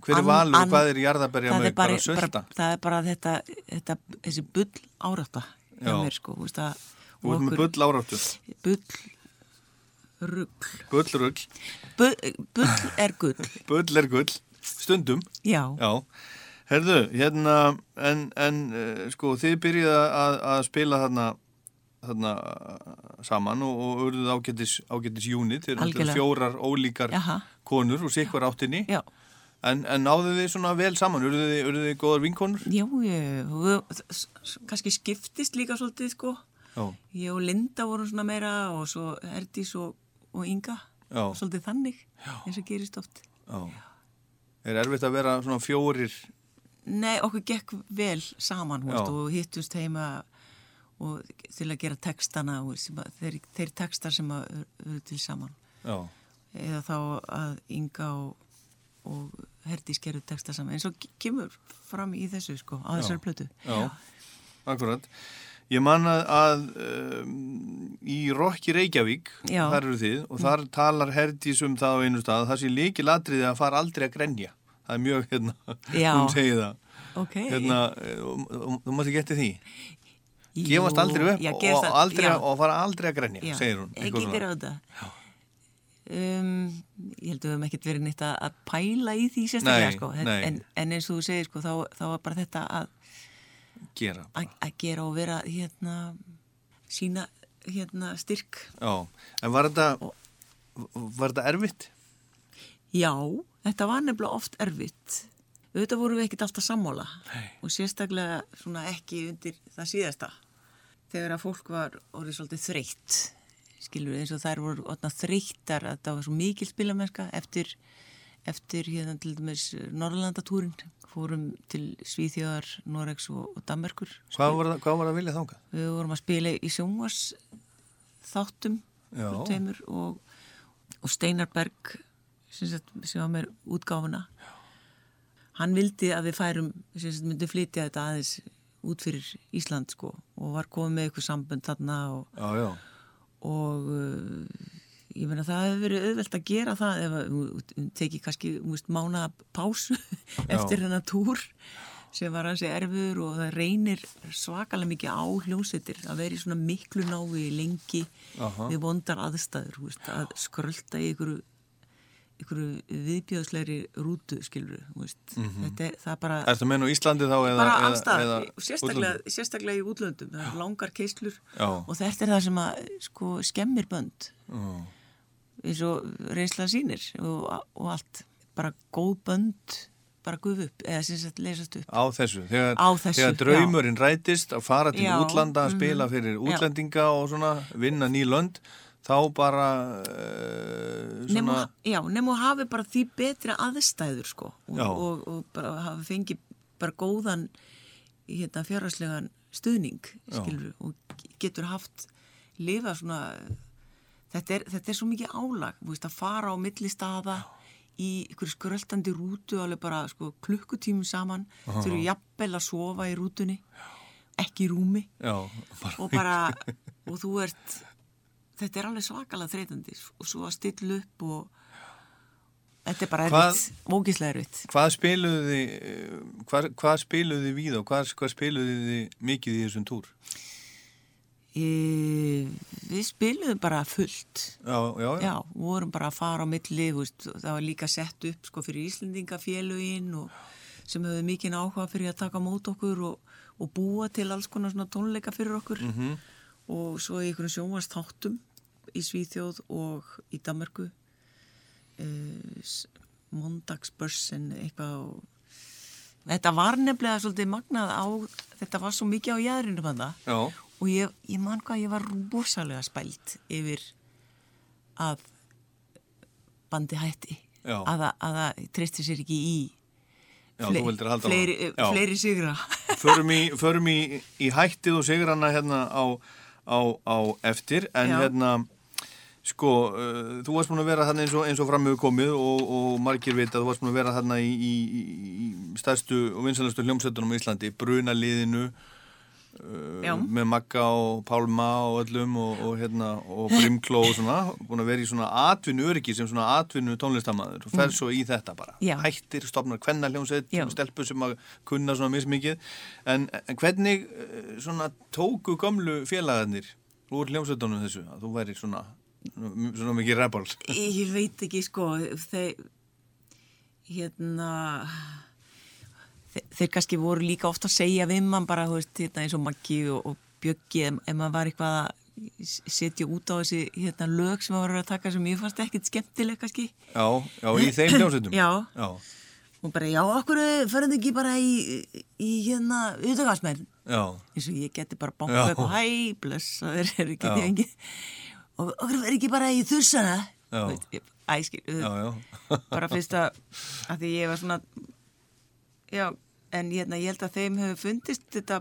Hver er Valur og hvað er Jarðaberja það er mauk? Bara sölda? það er bara þetta, þetta þessi bull árátta Já. mér sko, þú veist að Þú ert með bull áráttu bull Bullrugl, bull, bull er gull. [LAUGHS] Bull er gull Stundum, já, já Herðu, hérna en, en uh, sko, þið byrjuð að, að spila þarna þarna uh, saman og, og urðuð ágætis, ágætis unit, þeir eru fjórar ólíkar Jaha. konur og sikvar áttinni já en, en náðu þið svona vel saman, urðuð þið, urðuð þið góðar vinkonur? Já, s- kannski skiptist líka svolítið sko. Já, Ég og Linda vorum svona meira og svo Herdís og, og Inga. Já. Svolítið þannig, eins og gerist oft. já Er erfitt að vera svona fjórir Nei, okkur gekk vel saman veist, Já. og hittust heima og til að gera textana og að, þeir, þeir textar sem eru til saman. Já, Eða þá að Inga og, og Herdís gerðu texta saman. eins og kemur fram í þessu sko, á þessari plötu. já, akkurat Ég man að, um, í Rokki Reykjavík, Já. þar eru þið, og þar talar Herdís um það á einu stað, það sé líki ladriði að fara aldrei að grenja. Það er mjög, hérna, hún segir það. Ok. Hérna, eh, og- og- þú mátti geta því. Jú, Gefast aldrei upp já, og, aldrei, já. og fara aldrei að grenja, Já, segir hún. Ekki svona. gera þetta. Um, ég held að við höfum ekkert verið neitt að, að pæla í því sérstaklega sko. En, en eins og þú segir sko, þá, þá var bara þetta að, Gera. að, að gera og vera hérna sína hérna styrk. Já, en var þetta, var þetta erfitt? Já, þetta var nefnilega oft erfitt. Auðvitað vorum við ekkert alltaf sammála Nei. og sérstaklega svona ekki undir það síðasta. Þegar að fólk var orðið svolítið þreytt, skilur eins og þær voru orðna þreyttar að það var svo mikil spilamennska eftir, eftir hérna til dæmis Norrlandatúrin. Fórum til Svíþjóðar, Noregs og, og Danmerkur. Hvað var, hvað var að vilja þangað? Við vorum að spila í sjónvars þáttum tveimur og, og Steinar Berg sem, var með útgáfuna hann vildi að við færum sem myndum flytja þetta aðeins út fyrir Ísland sko og var komið með eitthvað sambönd þarna og, Já, já. og uh, ég meina það hefur verið auðvelt að gera það ef þú tekið kannski mána pásu [LAUGHS] eftir hennar túr sem var hansi erfur og það reynir svakalega mikið á hljómsveitir að vera í svona miklu návi lengi Aha. við vondar aðstæður veist, að skrölda í einhverju einhverju viðbjöðslegri rútu skilur þetta er það er bara Ertu að menna á Íslandi þá eða... bara allstað, sérstaklega, sérstaklega í útlöndum. Það er langar keislur Já. og þetta er það sem að sko, skemmir bönd. Já. eins og reynsla sínir og, og allt, bara góð bönd bara guð upp, eða sem sagt leysast upp. Á þessu, þegar, Á þessu, þegar draumurinn rætist að fara til Já, útlanda að mhm, spila fyrir já. útlendinga og svona vinna ný lönd, þá bara uh, svona, Nefnum, já, nefnum að hafi bara því betri aðstæður sko og, Já. og, og bara hafi fengið bara góðan hérna, fjárhagslegan stuðning Já. skilur og getur haft lifa svona þetta er, þetta er svo mikið álag veist, að fara á milli staða í ykkur skröltandi rútu alveg bara sko, klukkutímum saman þau eru jafnvel að sofa í rútunni ekki í rúmi. Já, bara, og bara, og þú ert þetta er alveg svakalega þreytandi og svo að stilla upp og þetta er bara erfitt, ógíslega erfitt hvað spiluðu þið, eh, hvað, hvað spiluðu þið við og hvað, hvað spiluðu þið mikið í þessum túr? e, við spiluðum bara fullt Já, já, já. já, vorum bara að fara á milli veist, það var líka sett upp sko fyrir Íslendingafélögin og sem hefur mikið áhuga fyrir að taka mót okkur og, og búa til alls konar svona tónleika fyrir okkur Mhm. og svo í einhvern sjónvast þáttum í Svíþjóð og í Danmarku uh, Mondagsbörsen eitthvað og Þetta var nefnilega svolítið magnað á, þetta var svo mikið á jæðrinu með það Já. og ég, ég man hvað ég var rosalega spælt yfir að bandi hætti. Já. að það- að treysti sér ekki í Já, fle- fleiri, fleiri sigra. [LAUGHS] Förum í, förum í, í hættið og sigrana hérna á, á, á eftir. En Já. hérna sko, uh, þú varst búin að vera þarna eins og, eins og framöfu komið og, og margir veit að þú varst búin að vera þarna í, í, í, stærstu og vinsalastu hljómsveitunum í Íslandi, brunaliðinu uh, með Magga og Pálma og öllum og, og hérna og Brimkló og svona búin að vera í svona atvinnu öryggi sem svona atvinnu tónlistamæður og fer svo í þetta bara Mm. Já. hættir, stopnar kvenna hljómsveit stelpur sem að kunna svona mismikið en, en hvernig eh, svona tóku gamlu félagarnir úr hljómsveitunum þessu að þú væri svona svona mikið rebel. Ég veit ekki sko þeir hérna þeir, þeir kannski voru líka ofta að segja við mann bara veist, hérna, eins og Maggi og, og Bjöggi ef, ef maður var eitthvað að setja út á þessi hérna, lög sem maður var að taka sem ég fannst ekkit skemmtileg kannski. Já, já, í þeim hljómsveitum. [CLEARS THROAT] Já. já, og bara já, okkur ferðu ekki bara í, í hérna auðvitaðgarsmenn já, eins og ég geti bara upp og hæ, blessaður, er ekki Já. því engi og okkur verður ekki bara í þursana æskil, [LAUGHS] bara fyrst að, því ég var svona já, en hérna, ég held að þeim hefur fundist þetta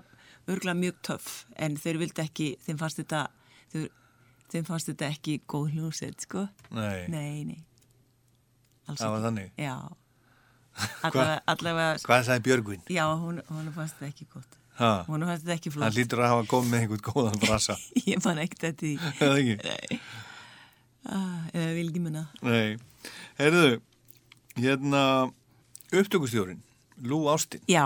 örgulega mjög töff en þeir vildi ekki, þeim fannst þetta þeir, þeim fannst þetta ekki góð hljósett, sko. Nei. nei, nei. Alls Það var þannig? já, [LAUGHS] allavega, allavega hvað sagði Björgvin? já, hún, hún fannst þetta ekki gott Ha. og hann fannst þetta ekki Hann flott lítur að hafa komið með einhvern góðan brasa. [LAUGHS] ég man ekkert þetta í [LAUGHS] Eða ekki? ah, eða vil ekki munna Nei. Heyrðu, hérna, upptökustjórin, Lú Ástin. já,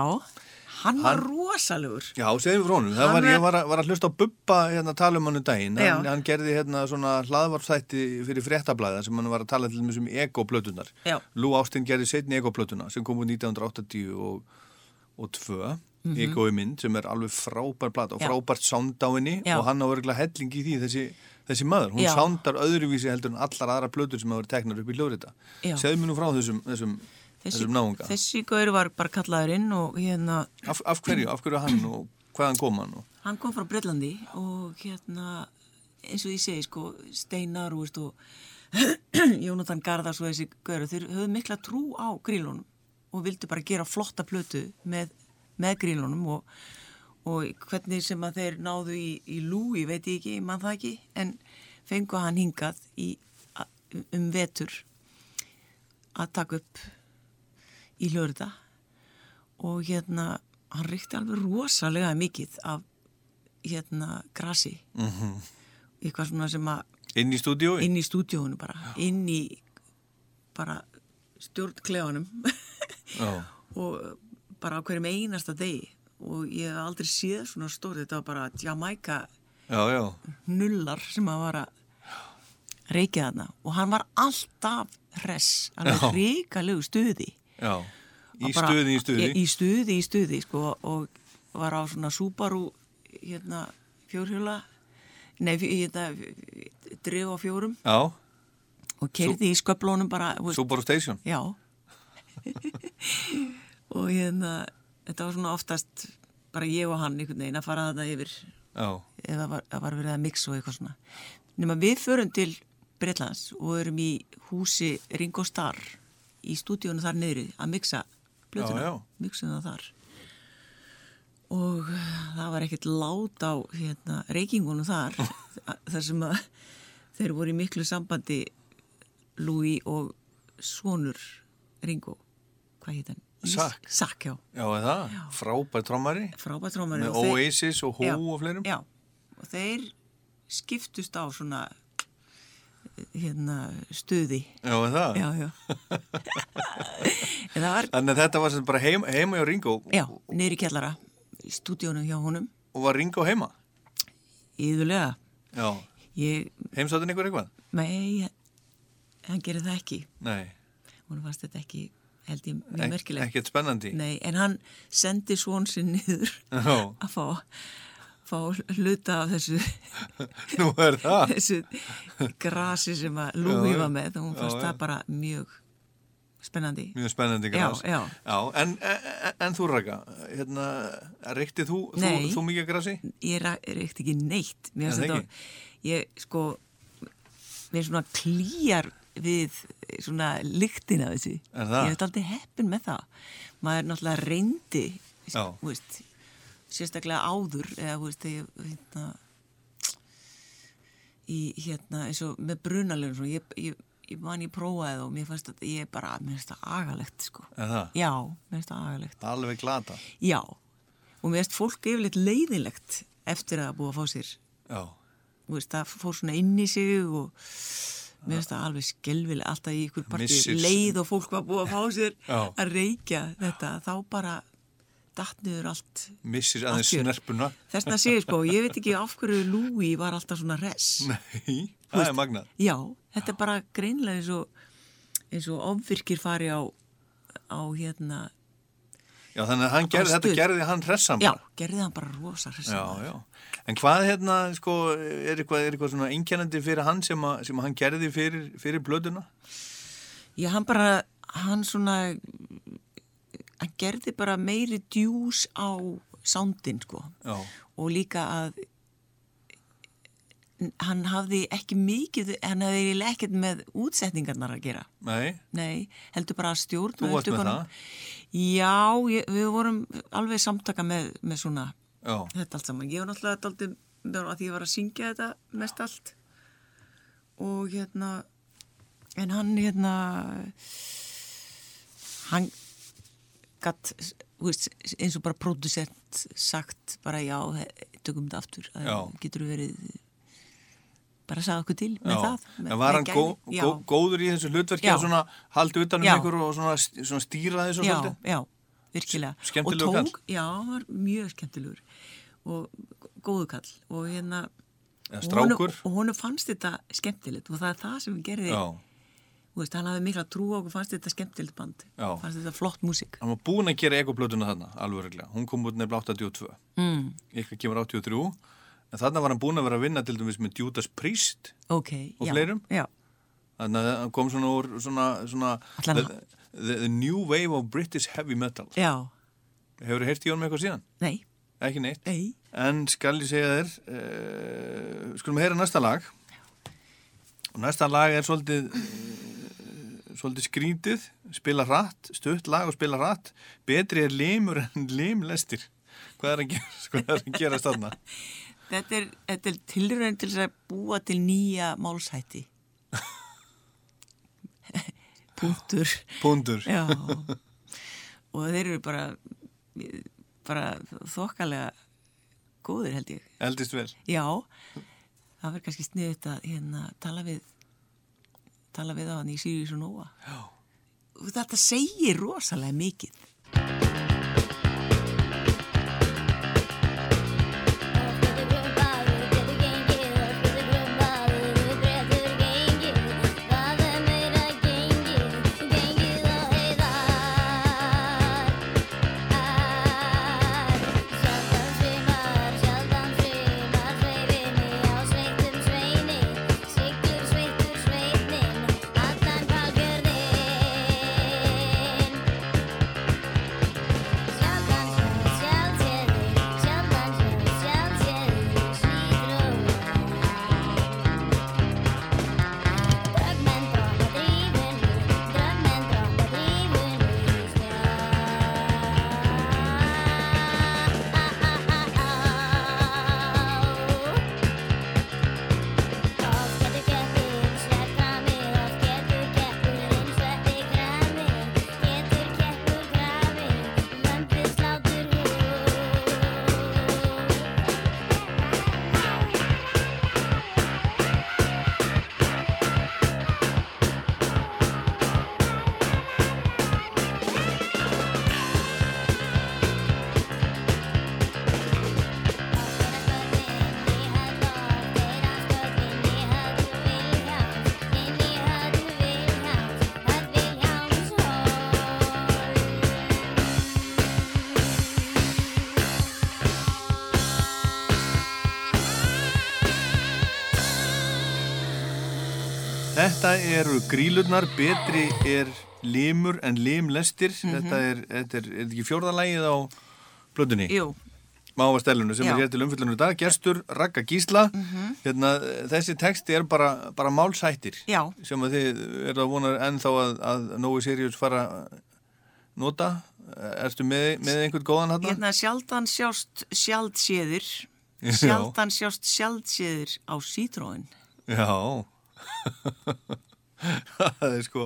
hann var Hann- rosalegur Já, segjum frá honum. Hann var, ég var að, var að hlusta á Bubba hérna að tala um hann um daginn. Hann, hann gerði hérna svona hlaðvarpstætti fyrir fréttablaða sem hann var að tala til þessum ego-plötunar. Já. Lú Ástin gerði setni ego-plötuna sem kom úr 1980 og, og 2. Ego í mynd sem er alveg frábær plata og frábært sound á henni Já. og hann á örgulega helling í því þessi, þessi maður. Hún Já. soundar öðruvísi heldur en allar aðra plötur sem verið teknar upp í hljóðrita. Segðu mér nú frá þessum, þessum, þessum náunga. þessi gaur var bara kallaður inn og hérna Af, af hverju, af hverju hann og hvaðan kom hann? Og, hann kom frá Breitlandi og hérna eins og ég segi sko Steinar og, og [CLEARS THROAT] Jónatan Garðars og þessi gaur þeir höfðu mikla trú á grílunum og vildu bara gera flotta plötu með, með grílunum og, og hvernig sem að þeir náðu í, í lúi veit ég ekki, mann það ekki en fengu hann hingað í, um vetur að taka upp í hljóðrita og hérna hann ríkti alveg rosalega mikið af hérna grasi Mhm. eitthvað svona sem að inn í stúdíói? inn í stúdíónu bara inn í bara stjórnklefanum Já. [LAUGHS] og bara á hverjum einasta degi og ég hef aldrei séð svona stór þetta var bara Jamaica Já, já. nullar sem að var að reykja þarna og hann var alltaf hress, alveg Já. ríkalegu stuði Já, í bara- stuði, í stuði. Í stuði, í stuði, sko, og var á svona Subaru, hérna, fjórhjóla, nei, hérna, drif á fjórum Já, og kerði í sköflónum bara, Subaru Station. já. [LAUGHS] og hérna, þetta var svona oftast bara ég og hann einhvern veginn að fara þetta yfir ef það var, var verið að mixa og eitthvað svona. Nefnum við förum til Breitlands og erum í húsi Ringo Starr í stúdíónu þar niðri að mixa blötuna, það þar. Og það var ekkert lát á hérna, reykingunum þar, [LAUGHS] þar sem að þeir voru í miklu sambandi Louis og Svonur Ringo, hvað heit hann? Zack. Zack, já. já, það? Frábær trommari. Frábært trómari. Með og þeir- Oasis og Who Já, og fleirum. Já, og þeir skiptust á svona hérna stuði. Já, það? Já, já. [LAUGHS] var, Þannig að þetta var sem bara heim, heima hjá Ringo já, niður í kjallara, í stúdíónu hjá honum, og var Ringo heima. íðulega. Já, Ég, heimsáttin ykkur eitthvað? nei, hann gerir það ekki. Nei, Hún fannst þetta ekki, held ég, mjög merkilegt. ekkert spennandi. Nei, en hann sendi svon sinn niður Já, [LAUGHS] að fá, fá hluta af þessu [LAUGHS] er þessu grasi sem að Já, Lúi já. var með og hún fannst Já, það já. bara mjög spennandi Mjög spennandi Já, gras. já. en, en, en þú Raka, hérna, reykti þú, þú, þú mikið grasi? ég reykti ekki neitt mér Er finnst þetta ég sko mér svona klýjar við svona lyktin af þessu Er ég hef aldrei heppin með það maður náttúrulega reyndi veist, sérstaklega áður eða veist, ég hérna í hérna eins og með brunalöfum ég, ég, ég man ég prófaði og mér fannst þetta, ég bara, mér finnst það agalegt sko. Er það? Já, mér finnst það agalegt. Alveg glata. Já, og mér finnst fólk yfirleitt leiðinlegt eftir að búa að fá sér. Já, Þú veist, það fór svona inn í sig og mér finnst það alveg skelvileg alltaf í ykkur Missir- leið og fólk var búið að fá [LAUGHS] sér Já. að reykja þetta, þá bara dattniður allt. missir aðeins snerpuna. Þess vegna segir sko, ég veit ekki af hverju Lúi var alltaf svona res. [LAUGHS] Nei, það er magnað. Já, þetta er bara greinlega eins og, eins og ofvirkir fari á, á hérna, Já, þannig að hann gerði, þetta gerði hann hressan já, bara. gerði hann bara rosa hressa. Já, já. En hvað hérna, sko, er eitthvað, er eitthvað svona einkennandi fyrir hann sem, að, sem að hann gerði fyrir, fyrir blöðuna? Já, hann bara, hann svona, hann gerði bara meiri djús á sándin, sko. Já, Og líka að hann hafði ekki mikið, hann hafði ekkert með útsetningarnar að gera. nei, Nei, heldur bara að stjórn Þú varst með það? Já, ég, við vorum alveg samtaka með, með svona já, þetta allt saman. Ég var náttúrulega að því ég var að syngja þetta mest allt og hérna en hann hérna hann gatt, veist, eins og bara producent sagt bara já, tökum þetta aftur það getur verið bara að sagða okkur til með Já. það með, var hann gæði. gó, gó, góður í þessu hlutverki Já. að svona haldi utan um Já. ykkur og svona, svona stýra þessu já, svolítið? já, virkilega skemmtilegur og kall. já, hann var mjög skemmtilegur og góðu kall og hérna og og honum fannst þetta skemmtilegt og það er það sem gerði veist, hann hafði mikla trú á okkur fannst þetta skemmtilegt band Já. fannst þetta flott músík Hann var búinn að gera ekoplötuna þarna, alveg regla. Hún kom út nefnilega 82. mm, Ykkur kemur 83. En þarna var hann búinn að vera að vinna til dæmis með Judas Priest. ok, Og já, fleirum? já, Þannig að hann kom svona úr svona, svona the, the, the new wave of British heavy metal. já, Hefur þið heyrt í honum eitthvað síðan? nei, Ekki neitt. nei En skal ég segja þér, uh, skulum heyra næsta lag. Og næsta lag er svolítið, uh, svolítið skrítið, spila hratt, stutt lag og spila hratt. Betri er limur en [LAUGHS] limlestir. Hvað er að gera, [LAUGHS] hvað er að gera stanna? [LAUGHS] þetta er, þetta er tilraun til að búa til nýja málshætti [LAUGHS] punktur Pundur. Já, og þeir eru bara, bara þokkalega góðir held ég. Eldist vel. Já, það verður kannski sniðut að hérna, tala við, tala við á hann í Sirius og Nova. Já. Þetta segir rosalega mikið. Þetta eru grílurnar, betri er limur en limlestir. Þetta er, þetta er, er ekki fjórðalægið á blöðunni? Jú, Máva Stellunu sem Já. er hér til umfyllunum í dag, gestur, Ragga Gísla hérna, þessi texti er bara, bara málsættir Já. sem að þið eru að vona ennþá að, að Nói Sirius fara að nota ertu með, með einhvern góðan hann? hérna sjaldan sjást sjaldséðir, sjaldan sjást sjaldséðir á sítróin. Já það er sko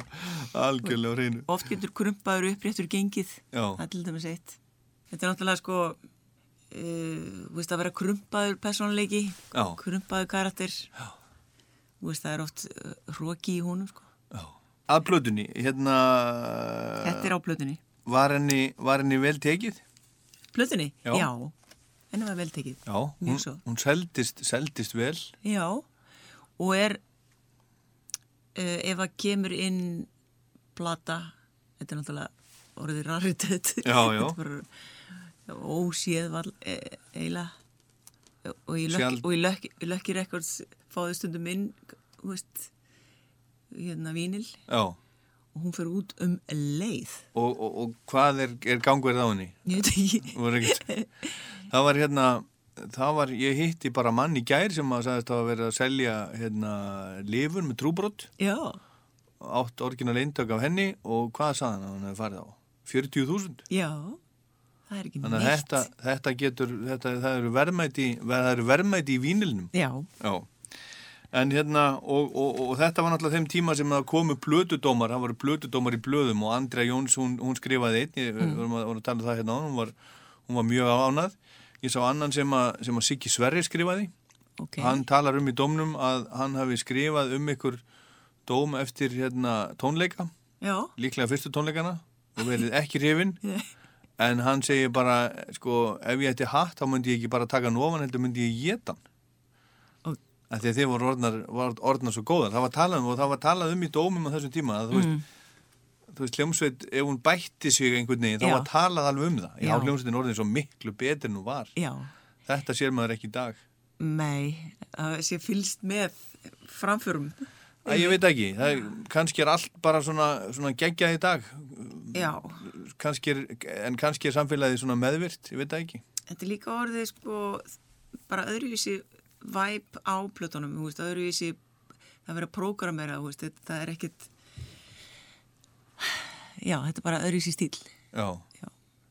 algjörlega á hreinu Oft getur krumpaður uppréttur gengið, Já. það er til dæmis eitt. Þetta er náttúrulega sko, uh, veist að vera krumpaður personleiki, Já. krumpaður karakter. Já. Veist það er oft uh, hróki í honum sko. að blöðunni, hérna Þetta er á plötunni. var henni, var henni vel tekið? Plötunni? Já. Já. Henni var vel tekið. Já, hún, hún seldist, seldist vel Já, og er uh, ef að kemur inn plata, þetta er náttúrulega orðið já. [LAUGHS] óséð var e, eiginlega. Og í og í Lucky, Records fáðu stundum inn veist hérna vínil Já, og hún fyrir út um leið. Og, og, og hvað er, er gangverð á henni? ég veit ekki. Það var hérna það var, ég hitti bara mann í gær sem að sagðist að vera að selja hérna lifur með trúbrott já, átt orginal eindök af henni og hvað sagði hann að hann hefði farið á? 40.000 já það er ekki Þannig að neitt þetta, þetta getur, þetta, það eru verðmæti, það eru verðmæti í vínilnum. já, Já. En hérna, og, og, og þetta var náttúrulega þeim tíma sem það komu plötudómar, það voru plötudómar í blöðum og Andrea Jóns, hún, hún skrifaði einn, ég mm. vorum, að, vorum að tala um það hérna á, hún var, hún var mjög ánað. Ég sá annan sem að, sem að Siggi Sverri skrifaði, ok. hann talar um í dómnum að hann hafi skrifað um ykkur dóm eftir hérna tónleika, Já, líklega fyrstu tónleikana og verið ekki hrifin, [LAUGHS] en hann segir bara, sko, ef ég ætti hatt, þá myndi ég ekki bara taka hann ofan, heldur myndi ég geta hann. Því að þið voru orðnar, var, orðnar svo góðar. Það var talað um og það var talað um í dómum á þessum tíma að þú veist, þú veist, hljómsveit, ef hún bætti sig einhvern veginn, þá var talað alveg um það. Já, Já. hljómsveitin orðin svo miklu betur en hún var. já, Þetta sér maður ekki í dag. nei, að sé fylst með framförum. Æ, ég veit ekki, það er, kannski er allt bara svona, svona geggjað í dag, Já, kannski er, en kannski er samfélagið svona meðvirt, ég veit það ekki. þetta er líka orðið sko bara öðruvísi væp á plötunum, þú veist, öðruvísi það verið að þetta það er ekkit já, þetta er bara öðruvísi stíl Já. Já.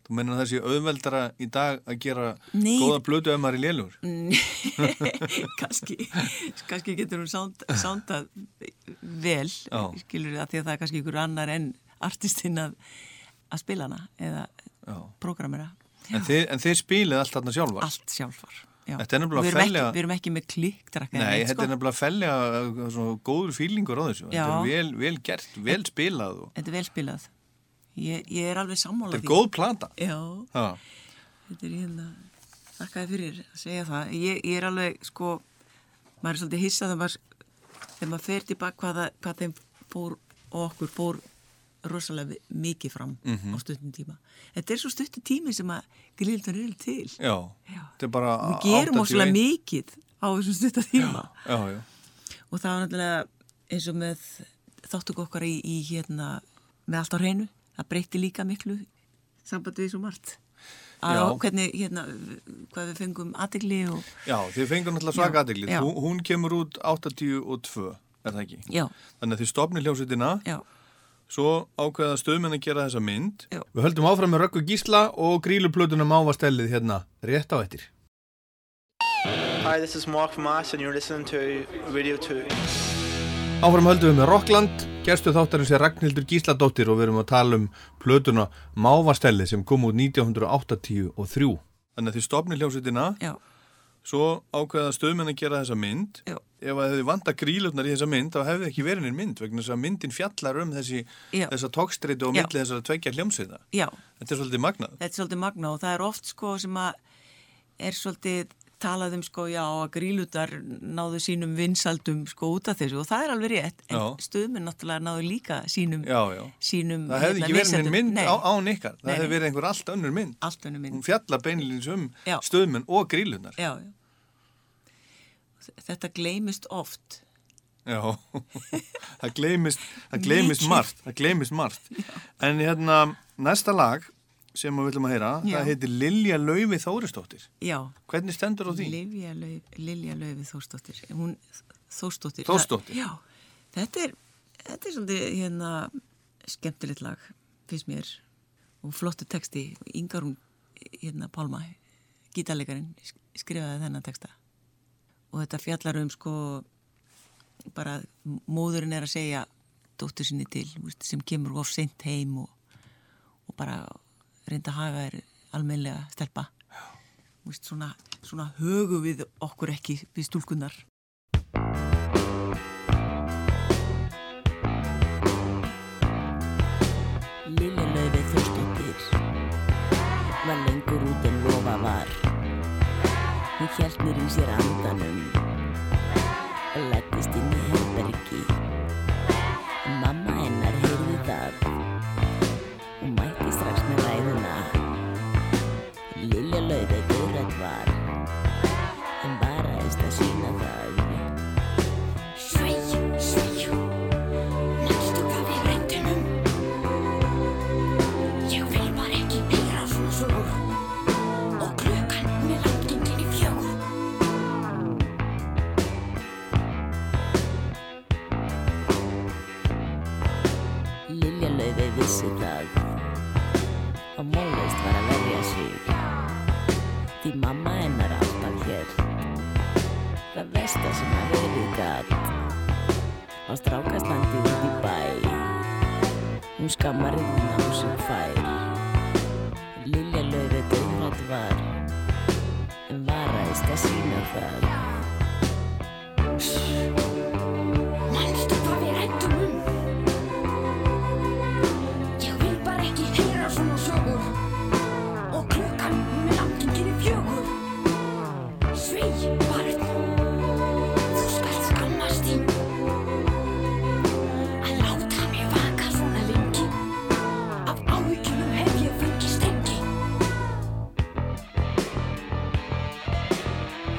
Þú menna sé auðveldara í dag að gera Nei. góða blötu ef maður er lélur? [LAUGHS] kannski, kannski getur hún sánd, sándað vel, Já. skilur það því að það er kannski ykkur annar en artistinn að, að spila hana eða prógramera En þið spilið allt þarna sjálfar? allt sjálfar já. Þetta er við erum, fellega- ekki, við erum ekki með klikkdrakka Nei, þetta er nefnilega fellega uh, svona góður fílingur á þessu. Þetta Já. er vel, vel gert, vel spilað og Þetta er vel spilað. Ég, ég er alveg sammála þetta er góð plata. Já, Ha. þetta er hérna, þakkaði fyrir að segja það. Ég, ég er alveg, sko, maður er svolítið hissað maður, þegar maður fer tilbaka hvað, það- hvað þeim fór og okkur fór rosalega mikið fram Mhm. á stuttum tíma. Þetta er svo stuttum tími sem að gríldan er til. Já, Já. þetta er bara Við gerum 81. óslega mikið á þessum stuttum tíma. Já, já, Og það var náttúrulega eins og með þáttuk okkar í, í hérna með allt á hreinu, það breytti líka miklu sambandi við svo margt að hvernig hérna hvað við fengum aðegli og já, þið fengur náttúrulega svaka já. Hún, hún kemur út 82, er það ekki? já, Þannig að þið stopnir hljómsveitina, já, svo ákveða stöðmenn að gera þessa mynd. Já. Við höldum áfram með Röggu Gísla og gríluplötuna mávastellið hérna rétt á eftir. Hi, this is Mark from Ice, and you're listening to Radio 2. Áfram höldum við með Rockland, gerstu þáttarins er Ragnhildur Gísladóttir og við erum að tala um plötuna Mávastellið sem kom út 1983. Þannig að þið stopnir hljómsveitina, svo ákveða stöðmenn að gera þessa mynd. Já. Ef að hefði vanta grílutnar í þessa mynd, þá hefði ekki verið neinn mynd, vegna þess að myndin fjallar um þessi, þessa tókstreitu og Já. milli þessara tveggja hljómsveita. já Þetta er svolítið magnað. þetta er svolítið magna og það er oft sko sem að er svolítið talað um sko já að grílutar náðu sínum vinsaldum sko út af þessu og það er alveg rétt en Já. stuðminn náttúrulega náðu líka sínum, Já, já. sínum Það hefði ekki verið neinn mynd á, án ykkar. Það hefði verið einhver allt önnur mynd. allt önnum mynd Hún fjallar beinilins um Já. stöðmenn og grílunar. já, já. þetta gleymist oft Já, [LAUGHS] það gleymist, það gleymist Mikið. margt, það gleymist margt. En hérna, næsta lag sem við viljum að heyra, Já. það heitir Lilja Laufi Þórisdóttir. já, Hvernig stendur á því? Lilja Lauf, Lilja Laufi Þórsdóttir hún, Þórsdóttir. Það- já, þetta er þetta er svolítið hérna skemmtilegt lag, finnst mér og flottu texti Ingar hún, hérna Pálma gítarleikarinn, sk- skrifaði þennan texta og þetta fjallar um sko bara móðurinn er að segja dóttur sinni til, sem kemur of seint heim og, og bara reynda að haga er almennlega stelpa Þú veist, svona, svona högu við okkur ekki við stúlkunnar Lillilaufi Þórsdóttir var lengur út en lofa var. Hún hjælt mér í sér andanum og lættist inn í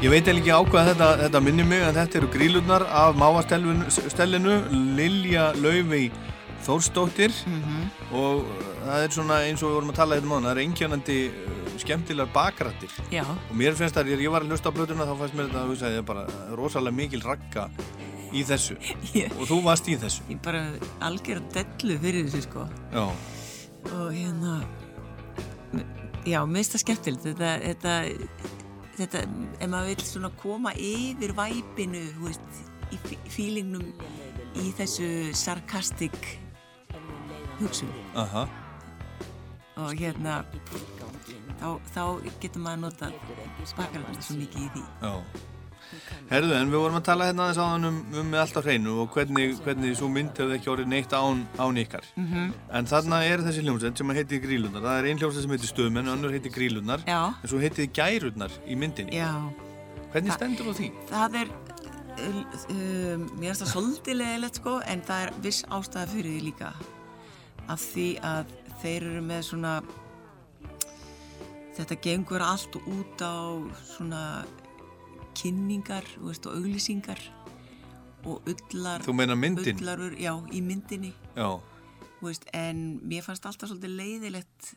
Ég veit ekki á hvað þetta, þetta minnir mig en þetta eru grílurnar af mávastellinu Lilja Laufey Þórsdóttir. Og uh, það er svona eins og við vorum að tala hérna mánu, það er einkjönandi skemmtilegar bakrættir Já. og mér finnst það, ég var að hlusta á blötuna þá fannst mér þetta að hugsa, ég bara rosalega mikil ragga í þessu. Ég- og þú varst í þessu. Ég bara algjör að dellu fyrir þessu sko. Já, og hérna já, mér finnst það skemmtilegt. Þetta, þetta, þetta ef maður vil svona koma yfir væpinu, þú veist í fí- fílingnum í þessu sarkastik hugsun. Aha. Og hérna þá, þá getur maður nota bakarlega svo mikið í því. Já. Herðu, en við vorum að tala hérna aðeins áðan um, um með allt á hreinu og hvernig, hvernig svo mynd hefði ekki orðið neitt án, án ykkar. Mhm. En þarna er þessi hljómsveit sem heitir Grílunar. Það er ein hljómsveit sem heitir Stöðmenn og önnur heitir Grílunar. Já. En svo heitir Gærurnar í myndinni. Já. Hvernig Þa- stendur á því? Það er um, mér finnst það svolítið leðilegt sko en það er viss ástæða fyrir því líka af því að þeir eru með svona þetta gengur allt út á svona kynningar veist, og auglýsingar og ullar Þú meinar myndin? ullarur, já, í myndinni Já. veist, en mér fannst alltaf svolítið leiðilegt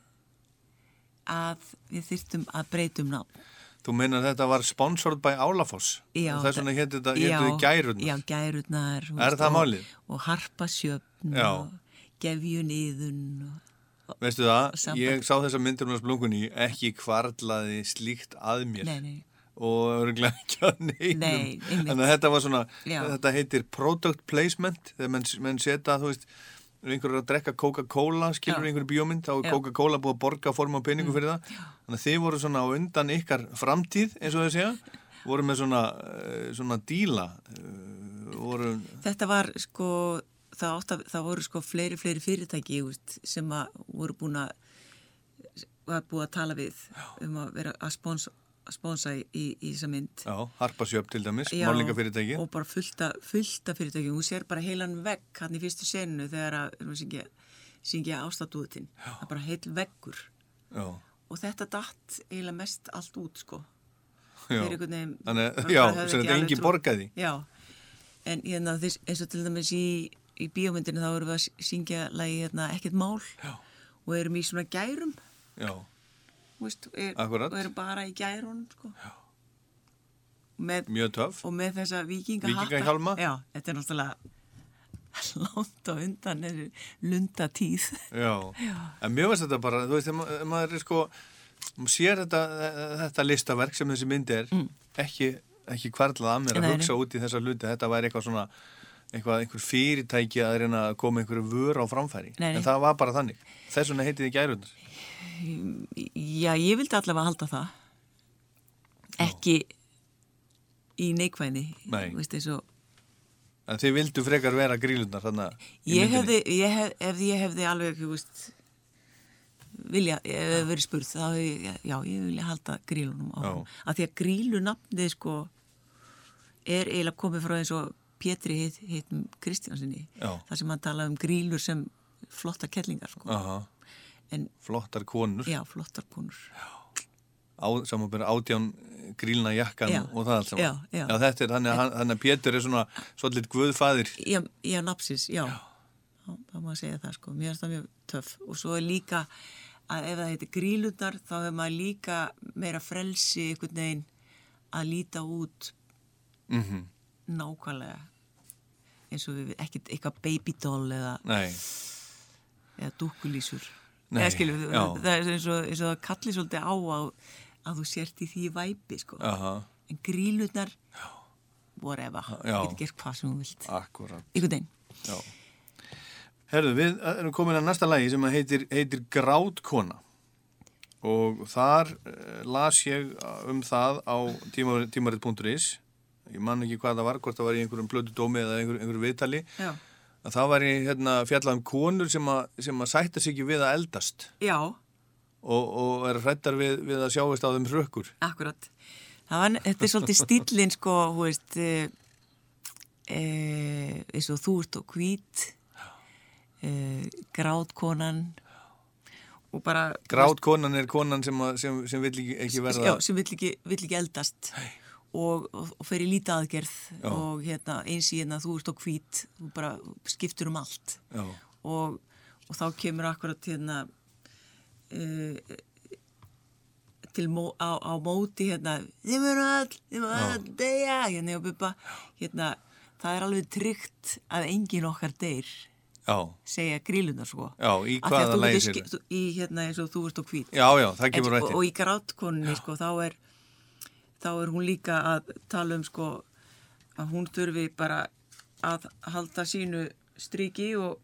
að við þyrftum að breytum nafn Þú meinar þetta var sponsored by Álafoss? Og þess vegna hétt þetta, já, hétt þetta Gærurnar? Já, gærurnar. Er það málið? Og harpasjöfn og gefjuniðun. Og, Veistu það, ég sá þessa myndir hún á splunkunni, ekki kvarlaði slíkt að mér. Nei, nei. Og örgulega ekki að neinum. Nei. Þannig að þetta var svona, Já. þetta heitir product placement, þegar menn, menn setja, þú veist, ef einhver er að drekka Coca-Cola, skilur Já. einhverju bíómynd, þá er Já. Coca-Cola búið að borga forma og peningu fyrir það. Þannig að þið voru svona á undan ykkar framtíð, eins og þau segja, voru með svona, eh, svona díla, eh, voru, Þetta var sko, það, átt að, það voru sko fleiri, fleiri fyrirtæki veist, sem að voru búin að, var búið að tala við um að vera að sponsa, að sponsa í, í, í þessa mynd. já, harpasjöp til dæmis, Já, málingafyrirtæki. og bara fullta, fullta fyrirtækjum. Hún sér bara heilan vegg hann í fyrstu senu þegar að syngja, syngja ástatúðutinn það er bara heil veggur. Já, og þetta datt eiginlega mest allt út sko. Já. Veginn- Þannig, ekki þetta alveg engin borgaði. já, en hérna þess, eins og til dæmis í, í bíómyndinu þá erum við að syngja lagi hérna, ekkert mál. Já. og erum í svona gærum. Já, veist, er, og erum bara í gærunum sko. með, mjög töff. og með þessa já, þetta er náttúrulega [LAUGHS] langt á undan er lundatíð. Já. [LAUGHS] en mjög veist þetta bara, þú veist, ef maður er sko, maður sér þetta, þetta listaverk sem þessi mynd er, ekki, ekki kvarlað að mér að hugsa út í þessa hluti, þetta væri eitthvað svona, eitthvað, einhver fyrirtæki að reyna að koma einhverju vör á framfæri, Nei, en það var bara þannig. Þess vegna heitið þið gærunar. já, ég vildi allavega halda það ekki í neikvæðni Nei. Veist, og En þið vildu frekar vera grílunar þannig í ég hefði, ég hef, ef ég hefði alveg, veist vilja, ef það verið spurt þá hefði, já, ég vilja halda grílunum Já. af því að grílunafnið sko er eiginlega komið frá eins og Pétri heit, heitum Kristjánsinni Já. þar sem hann talaði um grílur sem flotta kettlingar sko. Aha, en flottar konur, já, flottar konur samanbyrja átján grílna jakkan Já. og það allt saman. Já, já. þetta er, þannig að, að Pétur er svona svolítið guðfæðir. Já, napsis, já. já. Það má segja það sko, mér finnst það mjög töff og svo er líka að ef það heitir grílunar þá hefur maður líka meira frelsi einhvern veginn að líta út Mm nákvæmlega eins og við ekkert eitthvað babydoll eða, Nei, eða dúkulísur Nei, eða skilur, já. það er eins og, eins og það kallir svolítið á að, að þú sért í því væpi sko. Aha, en grílunar whatever, Já. getur gert hvað sem þú vilt. Akkurat. ykkur dein Já. Herðu, við erum komin að næsta lagi sem heitir, heitir Grátkona. Og þar uh, las ég um það á tímarit.is ég man ekki hvað það var, hvort það var í einhverjum blödu dómi eða einhver, einhverju viðtali. Já. að það var í hérna, fjallað um konur sem að, sem að sætta sig ekki við að eldast. Já, og, og er hrættar við, við að sjáist á þeim hrökkur akkurat. Var, þetta er svolítið stílinn sko, hú veist e, e, eins og þú ert og hvít e, grátkonan og bara Grátkonan er konan sem, sem, sem vill ekki, ekki verða Já, sem vill ekki, vill ekki eldast. Og, og, og fer í lítið aðgerð Já. og hérna, eins í hérna þú ert á hvít, þú bara skiptur um allt. Og, og þá kemur akkurat hérna uh, til mó, á, á móti hérna, þið verður all þið verður all deyja hérna, og bubba, hérna, það er alveg tryggt að engin okkar deyr Já, segja grílunar sko. Já, í hvaða þú- í hérna eins og þú ert á hvít. Já, já, það kemur En, rætti og, og í grátkonunni sko, þá er þá er hún líka að tala um sko að hún þurfi bara að halda sínu striki og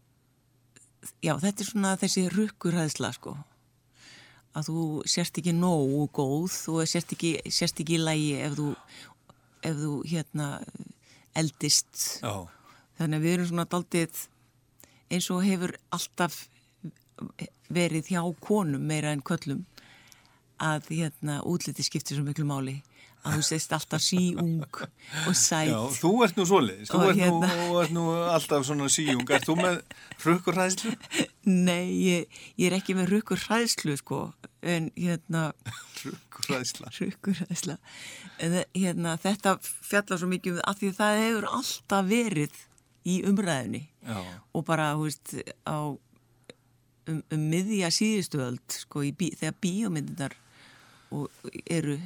já, þetta er svona þessi rukkurhæðsla sko. Að þú sérst ekki nógu góð og sérst ekki, sérst ekki í lægi ef þú, ef þú hérna eldist. Já, þannig að við erum svona daldið eins og hefur alltaf verið hjá konum meira en köllum að hérna útliti skiptir svo miklu máli að þú sést alltaf síung og sæt. Já, þú ert nú svoleiðis. Þú ert, hérna- nú, ert nú alltaf svona síjung Ert þú með hrökkurhæðslu? Nei, ég, ég er ekki með rukkur hræðslu sko. En hérna [LAUGHS] en þe- hérna, þetta fjallar svo mikið um að því það hefur alltaf verið í umræðinni Já, og bara, þú veist, á um, um miðja síðustuöld sko, bí, þegar bíómyndinar eru,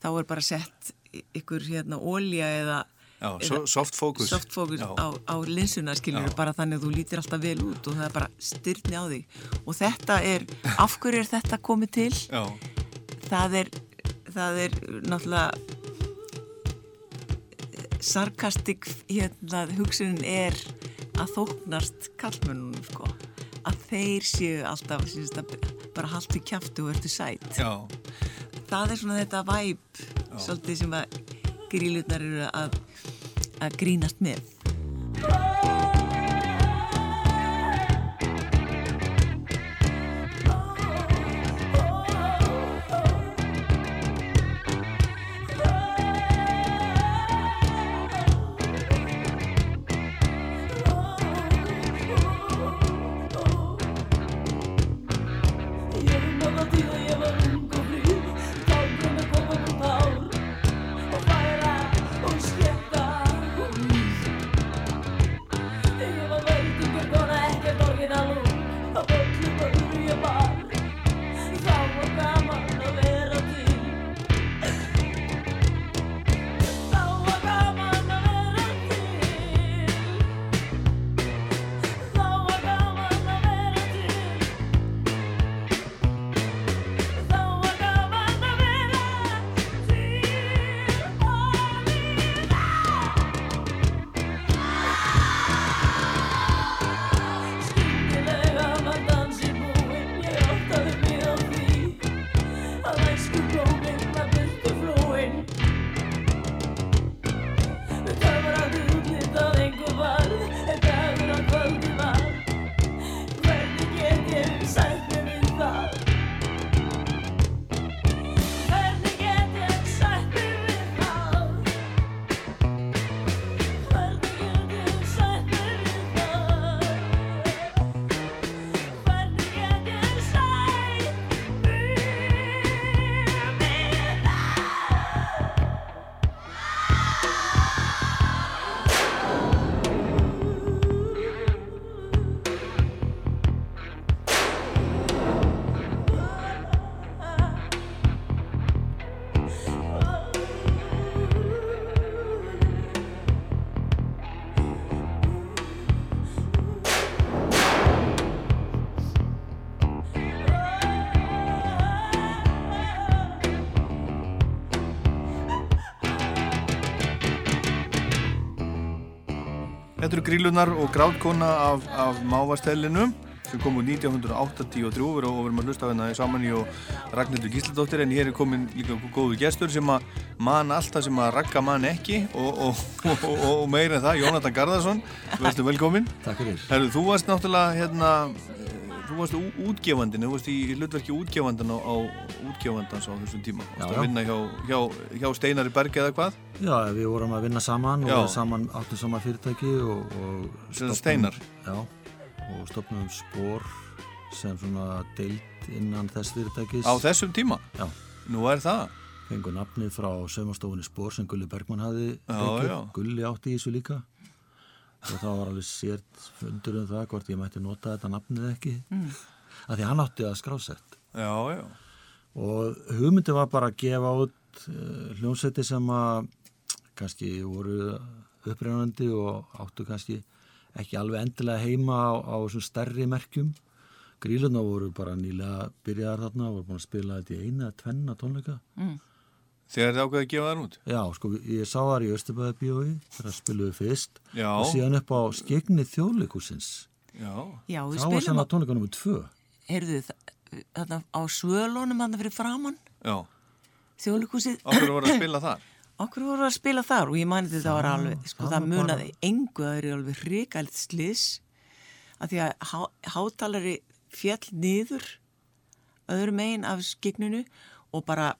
þá er bara sett ykkur hérna ólja eða já eða so, soft focus. soft focus á, á linsuna skiljur bara þannig að þú lítir alltaf vel út og það er bara styrni á þig og þetta er, af hverju er þetta komið til? Já, það er það er náttúrulega sarkastik hérna hugsunin er að þóknast kallmönnunum sko. Að þeir séu alltaf síðust, bara haltu kjaftu og ertu sætt já, það er svona þetta væp svolítið sem að grílutnar eru að, að grínast með Þetta eru grílunar og grátkona af, af mávastellinu sem kom úr 1983 og við erum að hlusta á hérna saman í og Ragnhildur Gísladóttir. En hér er komin líka góðu gestur sem að man alltaf sem að ragga man ekki og, og, og, og meira en það, Jónatan Garðarsson. Verður velkomin Takk fyrir. Herru, þú varst náttúrulega hérna þú varst ú- útgefandinn, þú varst í hlutverki útgefandan á, á útgefandans á þessum tíma Þú varst Já, að vinna hjá, hjá, hjá Steinari Berg eða hvað? Já, við vorum að vinna saman og Já. við saman áttum saman fyrirtæki og, og Sem stofnum- Steinar? Já, og stopnum spór sem svona deilt innan þess fyrirtækis Á þessum tíma? Já. Nú er það? Fengu nafni frá saumastofunni spór sem Gulli rekið. já. Gulli átti í þessu líka og það var alveg sért fundur um það hvort ég mætti nota þetta nafnið ekki. Mm. af því hann átti að skrásett. Já, já. Og hugmyndi var bara að gefa út uh, hljómsveiti sem að kannski voru upprænandi og áttu kannski ekki alveg endilega heima á, á stærri merkjum. Gríluna voru bara nýlega byrjaðar þarna voru búin að spila þetta í eina tvenna tónleika. Mm. Þegar þið ákveðið að gefa þær út? Já, sko, ég sá þar í Östubæði bíói þegar spiluðu fyrst Já. og síðan upp á skegni þjóðleikusins Já. Já, við Það var spilum svona á, tónleika nummið tvö heyrðu þarna á svölunum hann fyrir framann Já. þjóðleikusið Okkur voru að spila þar? [CLEARS THROAT] Okkur voru að spila þar og ég mani þetta var alveg, sko það það, munaði bara- engu að það eru alveg hrikælt slis að því að há, hátalari fjall niður öðrum megin af skiknunu og bara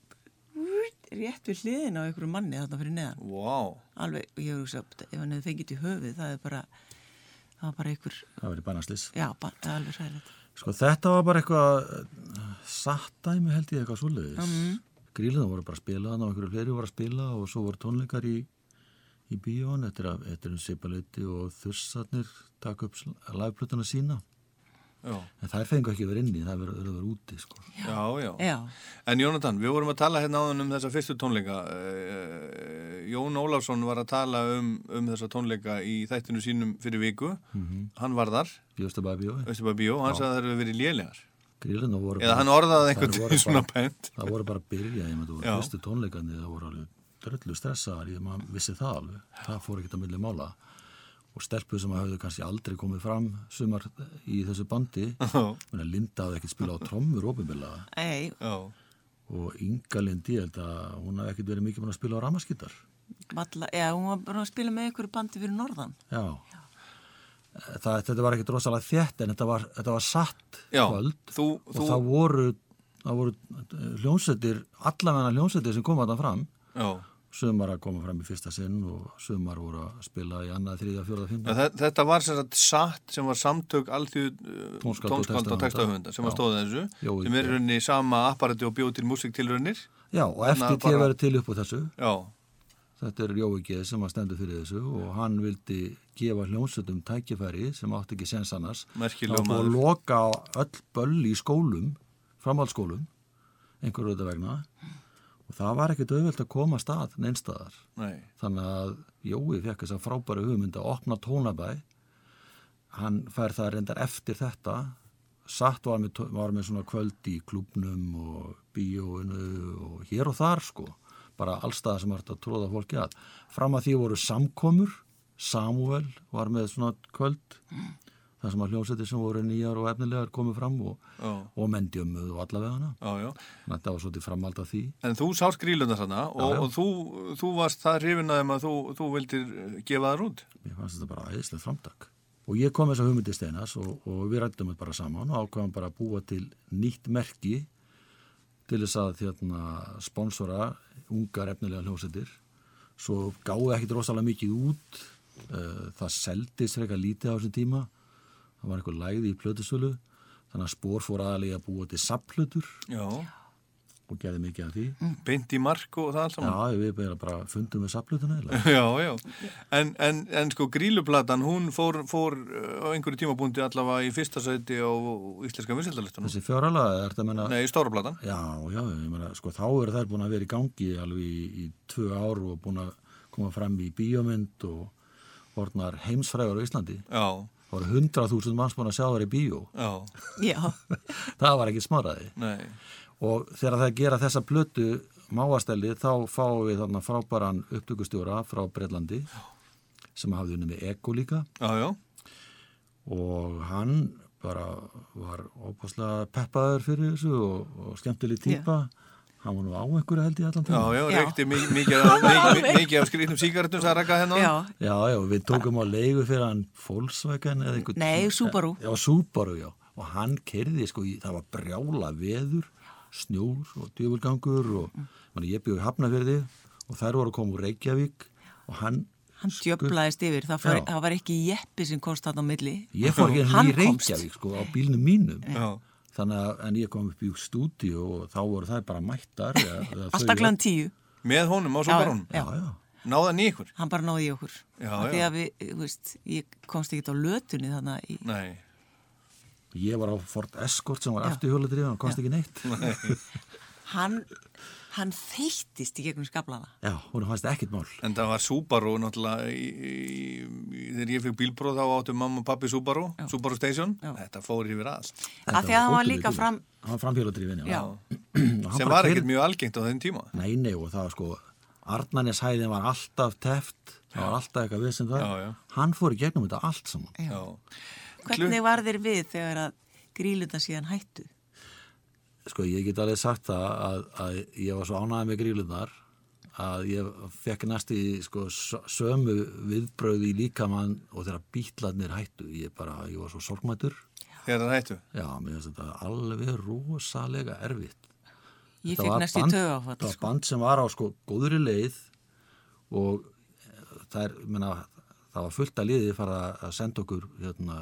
rétt við hliðin á einhverju manni þarna fyrir neðan. Vá. Alveg, ég hefur sagt, ef hann hefði fengið til höfuð, það er bara, það var bara einhver, Það verið bannaslis já, er alveg sæðilegt. Sko þetta var bara eitthvað uh, satt dæmi held ég eitthvað svoleiðis. Mhm. Gríluna voru bara að spila þannig og einhverju fleiri voru að spila og svo voru tónleikar í, í bíón eftir að eftir um Sipalöti og Þursarnir taka upp liveplutuna sína. Já. En þær fengu ekki verið inni, það verður að vera úti sko. Já, já. Já. En Jónatan, við vorum að tala hérna áðan um þessa fyrstu tónleika. Eh, Jón Ólafsson var að tala um, um þessa tónleika í þættinu sínum fyrir viku. Mhm. Hann var þar, Í Östabæði bíói. Östubæ Bíó, hann sagði að það eru verið lélegar. Eða hann orðaði einhvern svona pent. Það voru bara að byrja, ég með þú fyrstu tónleikandi, það voru alveg dröllu stressaðar, ég maður vissi það alveg, það fór ekkert að milli mála og stelpuð sem hafðu kannski aldrei komið fram sumar í þessu bandi, menna Linda hafði ekkert spilað á trommur ofinbilla Ei, Já. og Inga Lindi, ég held að hún hafði ekkert verið mikið búin að spila á ramaskittar. valla, já, hún var bara að spila með einhverju bandi fyrir norðan. Já. Það, þetta var ekkert rosalega þétt en þetta var, þetta var satt Já, kvöld þú- og þú- það voru, það voru hljómsveitir, allavega hljómsveitir sem koma þetta fram Já. Sumar að koma fram í fyrsta sinn og sumar voru að spila í annað, En fymta þe- Þetta var sem sagt satt sem var samtök Tónskáld og tónskald og textahöfunda sem var Já. stóð þessu Jói sem er G. í rauninni sama apparati og bjóð til músiktilraunir Já, og Þannig að eftir bara- verið til upp á þessu Já. þetta er Jói G. sem að stendur fyrir þessu og hann vildi gefa hljómsveitum tækifæri sem átti ekki sens annars Merkilegur Það var búið að maður. loka öll böll í skólum framhaldsskólum einhverju þetta vegna og það var ekkert auðvelt að koma að stað neinstaðar. Nei. þannig að Jói fekk þess að frábæri hugmynd að opna tónabæ. Hann fær það reyndar eftir þetta. Satt var með, var með svona kvöld í klubnum og bíóinu og hér og þar sko. Bara allstað sem þetta að tróða fólki að. Fram að því voru samkomur. Samuel var með svona kvöld þar sem að hljómsætti sem voru nýjar og efnilegar komið fram og, Já. og mendjömmuð og allavega hana Já, já. þannig að þetta var svolítið framald af því En þú sást gríluna þarna og, Já, já. og þú, þú varst það hrifin að þeim að þú, þú vildir eh, gefa þær út. Mér fannst þetta bara æðislega framtak. Og ég kom þess að hugmyndi steinas og, og við rættum þetta bara saman og ákvæðum bara að búa til nýtt merki til þess að þérna, sponsora ungar efnilega hljósetir. Svo gáði ekkit rosalega mikið út. eh, Það seldist frekar lítið á þessum tíma. Það var eitthvað lægði í plötusölu. Þannig að spór fór aðalega að búa til sapplötur Já. og gerði mikið af því. Beint í mark og það saman. Já, við bara, bara fundum við sapplötuna. [LAUGHS] Já, já. En, en, en sko gríluplatan, hún fór, fór uh, á einhverju tímabúndi allavega í fyrsta sæti á íslenska vinsildalistunum. Þessi fjárala, er þetta að menna... Nei, stóra platan. Já, já, ég meina, sko, þá eru þær búin að vera í gangi alveg í, í tvö ár og búin að koma fram í bíómynd og orðnar heimsfrægur á Íslandi. Já. Það voru hundrað þúsund manns búin að sjá þær í bíó. Já. Já. [LAUGHS] það var ekki smáraði. Nei. Og þegar það gera þessa plötu máastæli þá fáum við þarna frábæran upptökustjóra frá Breitlandi sem hafði unni með Eko líka Já, já. og hann bara var óbáslega peppaður fyrir þessu og, og skemmtileg típa hann var nú á einhverju held ég allan Já, tíma já, reykti mi- mikið af- [LAUGHS] mikið- mikið af skrýtnum sígarettum sem rakka hérna. Já. Já, já, við tókum á leigu fyrir hann Volkswagen eða einhvern Nei, Subaru. Já, Subaru, já og hann kerði, sko, í, það var brjála veður, snjór og djöfulgangur og mm. ég bjóði hafnafjörði og þær voru að koma úr Reykjavík og hann Hann djöflaðist yfir, það, fór, Já. það var ekki jeppi sem komst þarna á milli. Ég fór ekki Hann og í. Reykjavík sko á bílnum mínum Já. Þannig að en ég kom upp í stúdíu og þá voru það bara mættar Alltaf glan tíu. Með honum á já. Náða hann í ykkur? Hann bara náði í okkur. Já, Af Því já. að við, þú veist, ég komst ekki á lötunni þannig í... Nei. Ég var á Ford Escort sem var afturhjóladrifin og komst ekki neitt Nei. [LAUGHS] Hann, hann þeyttist í gegnum skablana. Já, hún fannst ekkit mál. En það var Subaru náttúrulega í, í, í, þegar ég fikk bílbróð þá áttu mamma og pappi Subaru, Subaru Station. Þetta fór yfir allt. Af því að hann var líka fram... Hann var framfjóladrifin, já, Já. Og hann sem var ekkert mjög algengt á þenn tíma. Nei, nei, og það var sko Arnarneshæðin var alltaf teft það var alltaf eitthvað við sem það Já, já. hann fór í gegnum þetta allt saman. Já. Hvernig var þér við þegar að gríluta síðan hættu? Sko ég get alveg sagt það að, að ég var svo ánægð með grílunar að ég fekk næst í sko, sö- sömu viðbröð í líkamann og þegar bítlarnir hættu ég bara, ég var svo sorgmættur Þegar það hættu? Já, mér finnst þetta alveg rosalega erfitt Ég Þetta var næst í band- taugaáfall, Þetta var sko. band sem var á sko góðri leið og það er, menna, það var fullt að liði fara að senda okkur hérna,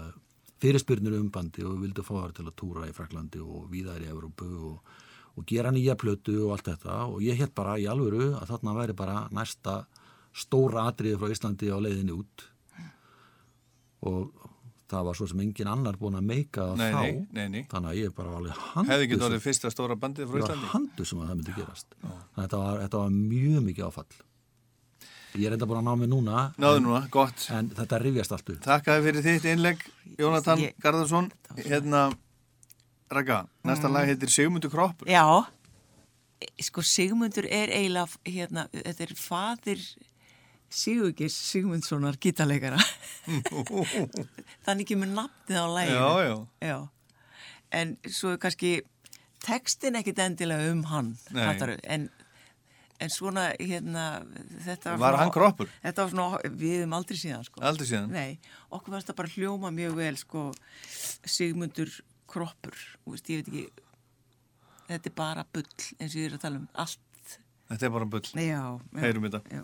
fyrirspyrnir um bandi og við vildum fá þar til að túra í Fraklandi og víðar í Evrópu og, og gera nýja plötu og allt þetta. Og ég hétt bara í alvöru að þarna væri bara næsta stóra atriði frá Íslandi á leiðinni út. Og það var svo sem engin annar búin að meika það þá. nei, nei, nei. þannig að ég bara var alveg handu Hefði ekki orðið fyrsta stóra bandið frá Íslandi? handu sem að það myndi gerast. Þannig að þetta var, þetta var mjög mikið áfall ég er enda búin að ná mig núna Náðu núna, gott en þetta rifjast allt upp Takkaði fyrir þitt innlegg, Jónatan Ég- Garðarsson Hérna, Raka, næsta Mm. lag heitir Sigmundur Kroppur Já, sko Sigmundur er eiginlega, hérna, þetta er fadir Sigurgis Sigmundssonar gítarleikara. [LAUGHS] Þannig kemur nafnið á læginu. Já, já. já. En svo er kannski textin ekkit endilega um hann, Nei. en, en svona, hérna, þetta Var svona- hann kroppur? Þetta var svona, við hefum aldrei síðan, sko. Aldrei síðan? Nei, okkur varst það bara hljóma mjög vel, sko, Sigmundur kroppur, þú veist, ég veit ekki, þetta er bara bull, eins og ég er að tala um, allt. Þetta er bara bull já. Heyrum þetta Já.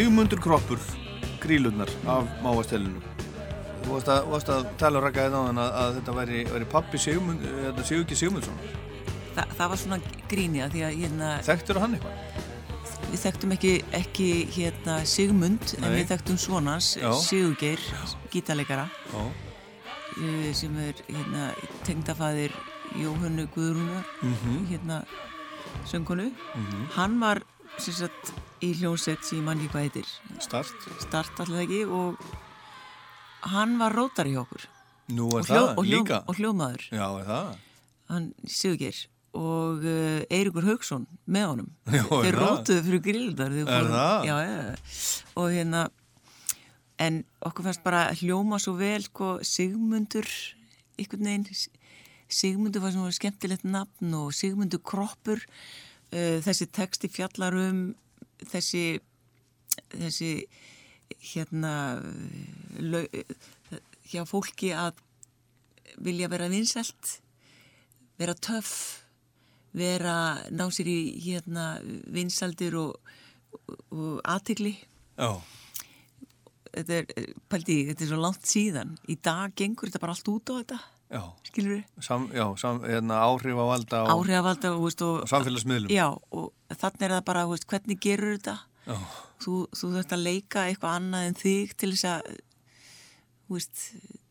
Sigmundur Kroppur, grílurnar af máastelinu. Þú varst að, varst að tala og rakka þetta á þann að, að þetta væri, væri pappi Sigmund, þetta séu ekki Sigmundsson. Þa, það var svona gríni að því að hérna, Þekktur hann eitthvað? við þekktum ekki, ekki hérna Sigmund en Nei. við þekktum svonans. Sigurgeir, gítarleikara Já. sem er hérna tengdafæðir Jóhannu Guðrúnar Mhm. hérna söngunu Mhm. hann var sagt í hljónsett sem mann ekki hvað heitir Start. Start alltaf ekki og hann var rótari hjá okkur Nú er og, hljó, það og, hljó, líka. og hljómaður Já, er það? hann Sigurgeir og uh, Eirikur Haugsson með honum [LAUGHS] Já, þeir rótuðu fyrir grildar? Já, já, og hérna en okkur fannst bara hljóma svo vel sko, Sigmundur Sigmundur var svona skemmtilegt nafn og Sigmundur Kroppur þessi texti fjallar um þessi þessi hérna lau, hjá fólki að vilja vera vinsælt vera töff vera ná sér í hérna vinsaldir og, og, aðtigli Já. þetta er, pældi, ég, þetta er svo langt síðan. Í dag gengur þetta bara allt út á þetta Já. Sam, já, sam, hérna, áhrif á valda og, Áhrifavalda og, veist, og og samfélagsmiðlum. já, og þannig er það bara, veist, hvernig gerur þetta Já. þú, þú þurft að leika eitthvað annað en þig til þess að veist,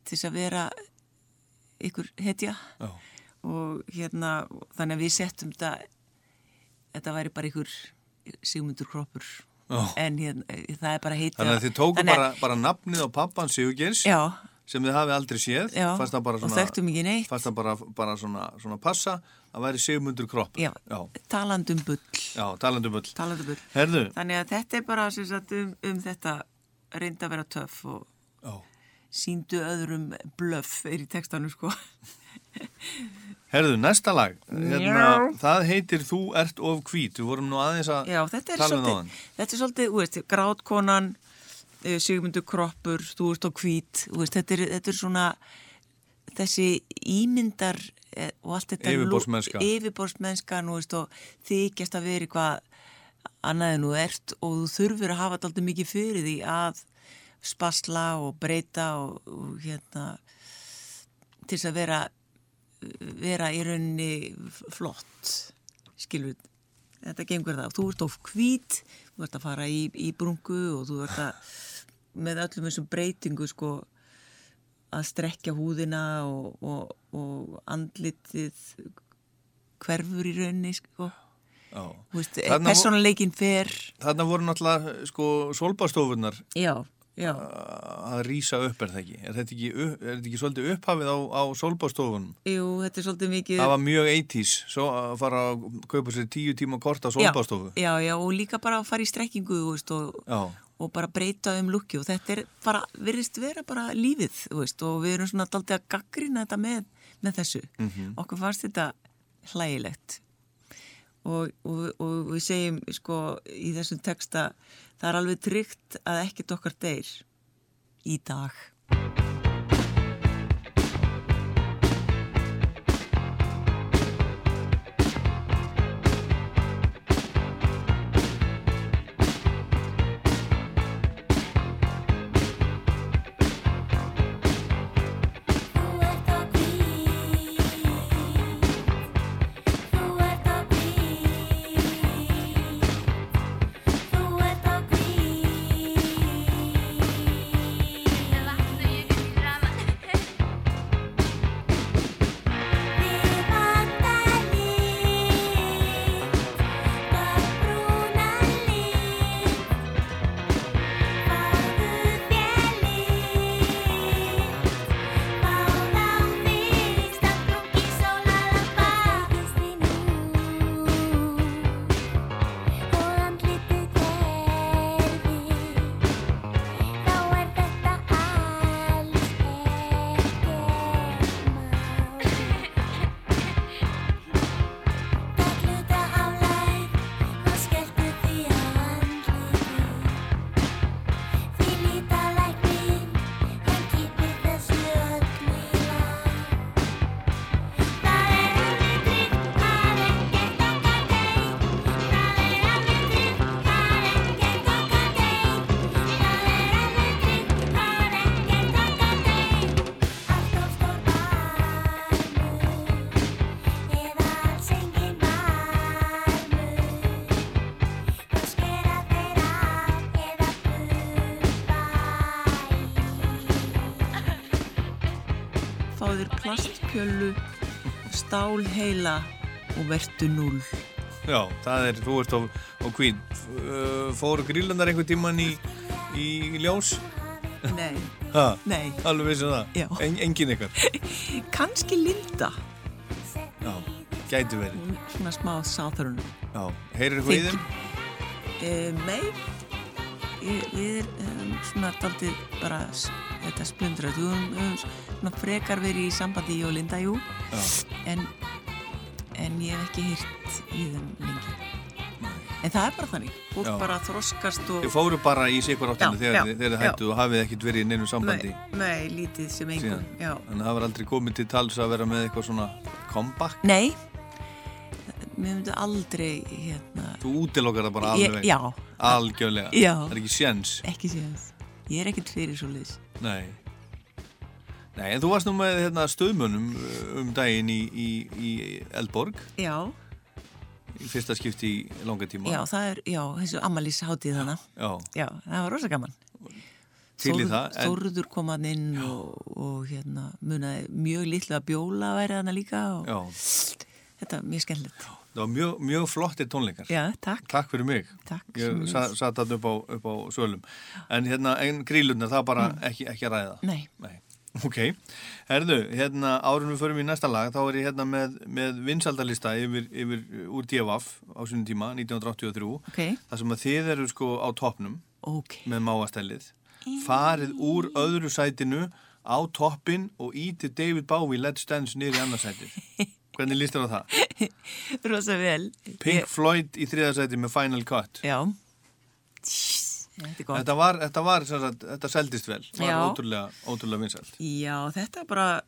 til þess að vera ykkur hetja Já. og hérna þannig að við settum þetta þetta væri bara ykkur sigmundur kroppur Já. en hérna, það er bara heitið Þannig að þið tóku bara, bara nafnið á pappan Sigurgeirs Já. Sem þið hafi aldrei séð Já, fannst það bara svona, fannst það bara, bara svona, svona passa að væri Sigmundur Kropp Já, talandum bull. Já, talandum bull. Talandum bull. Þannig að þetta er bara sagt, um, um þetta reynda að vera töff og Já. síndu öðrum blöff er í textanum sko. [LAUGHS] Herðu, næsta lag. Hérna, Já. það heitir Þú ert of hvít. Við vorum nú aðeins að Já, þetta er tala um svolítið, þetta er svolítið, grátkonan, eh, Sigmundur Kroppur, þú og hvít, þú veist, þetta er, þetta er svona, þessi ímyndar eh, og allt þetta þú veist, og þykjast að vera eitthvað annað en þú ert og þú þurfur að hafa þetta aldrei mikið fyrir því að spasla og breyta og, og hérna, til þess að vera, vera í rauninni flott, skilur þetta gengur það. Þú ert of hvít, þú ert að fara í, í brungu og þú ert að með öllum þessum breytingu sko að strekja húðina og, og, og andlitið hverfur í rauninni sko. Vo- personleikin fer Þarna voru náttúrulega sko sólbástofunar Já, já. að rýsa upp er það ekki er þetta ekki, er þetta ekki svolítið upphafið á, á sólbástofunum Jú, þetta er svolítið mikið það var mjög 80s svo að fara að kaupa sér tíu tíma kort á sólbástofu já, já, já, og líka bara að fara í strekkingu veist, og. Og bara breyta um lukki og þetta er bara, virðist vera bara lífið veist, og við erum svona daldið að gaggrina þetta með, með þessu. Mhm. okkur fannst þetta hlægilegt. Og, og, og við segjum sko í þessum texta það er alveg tryggt að ekkert okkar deyr í dag stálheila og vertu null. Já, það er, þú ert á, á kvín. Fóru grílandar einhvern tíman í, í ljós? Nei, [LAUGHS] Ha? nei. Alveg vissum það? Já. En, engin ykkar? [LAUGHS] Kannski Linda, Já, gæti verið. svona smá southern. Já, heyrir eitthvað í þeim? Uh, nei, ég, við erum svona daldið bara þetta splundra. Við höfum höfum svona frekar verið í sambandi ég og Linda, jú. Já. En, en ég hef ekki hýrt í þeim lengi. En það er bara þannig. Fólk Já. bara þroskast og... Þið fóru bara í sikur áttinu þegar þið- hættuð og hafið ekkert verið í neinu sambandi Nei, nei, lítið sem já. En það var aldrei komið til tals að vera með eitthvað svona comeback. Nei, mér myndi aldrei, hérna, Þú útilokkar það bara alveg. já. Algjörlega. Það er ekki sjens. ekki séðans. Ég er ekkert fyrir svo liðs. Nei. Nei, en þú varst nú með hérna, stöðmönnum um daginn í, í, í Eldborg. Já, Í fyrsta skipti í langa tíma. já, það er, já, þessu amalís hátíð þannig. Já. Já, það var rosa gaman. Til í það. En, Þórður kom hann inn og, og hérna, munaði mjög litlu að bjóla væri hann líka og já. þetta var mjög skemmtilegt. Það var mjög, mjög flottir tónleikar. Já, takk. Takk fyrir mig. Takk. Ég satt þarna upp á, á sölum. En hérna, en grílunar, það bara ekki, ekki að ræða. Mm. Nei. Nei. Ok. Herðu, hérna, árun við förum í næsta lag, þá er ég hérna með, með vinsaldalista yfir, yfir úr DFF á sínum tíma, 1983. Ok. Það sem að þið eru sko á toppnum Ok. með máastellið. Farið úr öðru sætinu á toppin og ítið David Bowie Let's Dance í annarsætið. [LAUGHS] Hvernig líst þér á það? Rosa vel. Pink Floyd í þriðarsæti með Final Cut. Já. Þetta var, þetta var, sagt, þetta seldist vel. Var Já. ótrúlega, ótrúlega vinsælt. Já, þetta bara,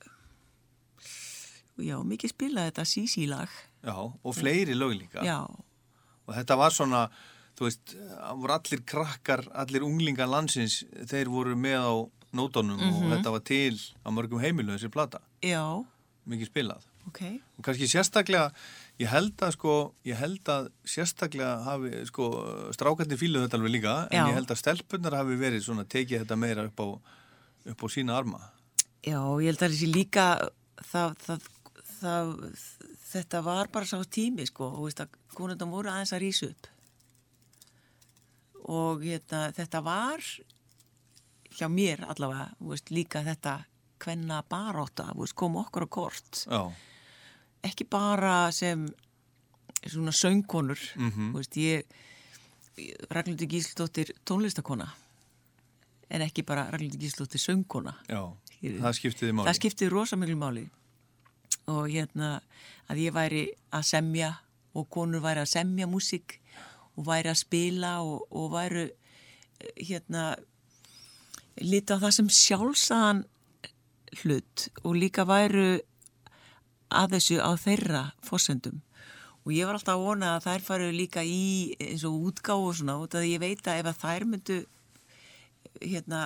já, mikið spilað þetta Sisi lag. Já, og fleiri lög líka. Já, Og þetta var svona, þú veist, voru allir krakkar, allir unglingar landsins, þeir voru með á nótunum og Mhm. þetta var til á mörgum heimilu þessi plata. já, Mikið spilað. Ok. Og kannski sérstaklega, ég held að sko, ég held að sérstaklega hafi, sko, strákarnir fíluð þetta alveg líka, en Já. ég held að stelpunar hafi verið svona, tekið þetta meira upp á, upp á sína arma. Já, ég held að þessi líka, það, það, það, þetta var bara sá tími, sko, og veist að konundum voru aðeins að rísa upp. Og hérna, þetta var hjá mér allavega, veist, líka þetta hvenna baróta, veist, kom okkur á kort. Já, ekki bara sem svona söngkonur Mhm. þú veist, ég Ragnhildur Gísldóttir tónlistakona en ekki bara Ragnhildur Gísldóttir söngkona já, Skilurðu? það skiptiði máli. það skipti rosa miklu máli og hérna að ég væri að semja og konur væri að semja músík og væri að spila og, og væri eh, hérna lita á það sem sjálfsagan hlut og líka væru að þessu á þeirra fórsendum og ég var alltaf að vona að þær faru líka í eins og útgáfu og svona af því ég veit að ef að þær myndu hérna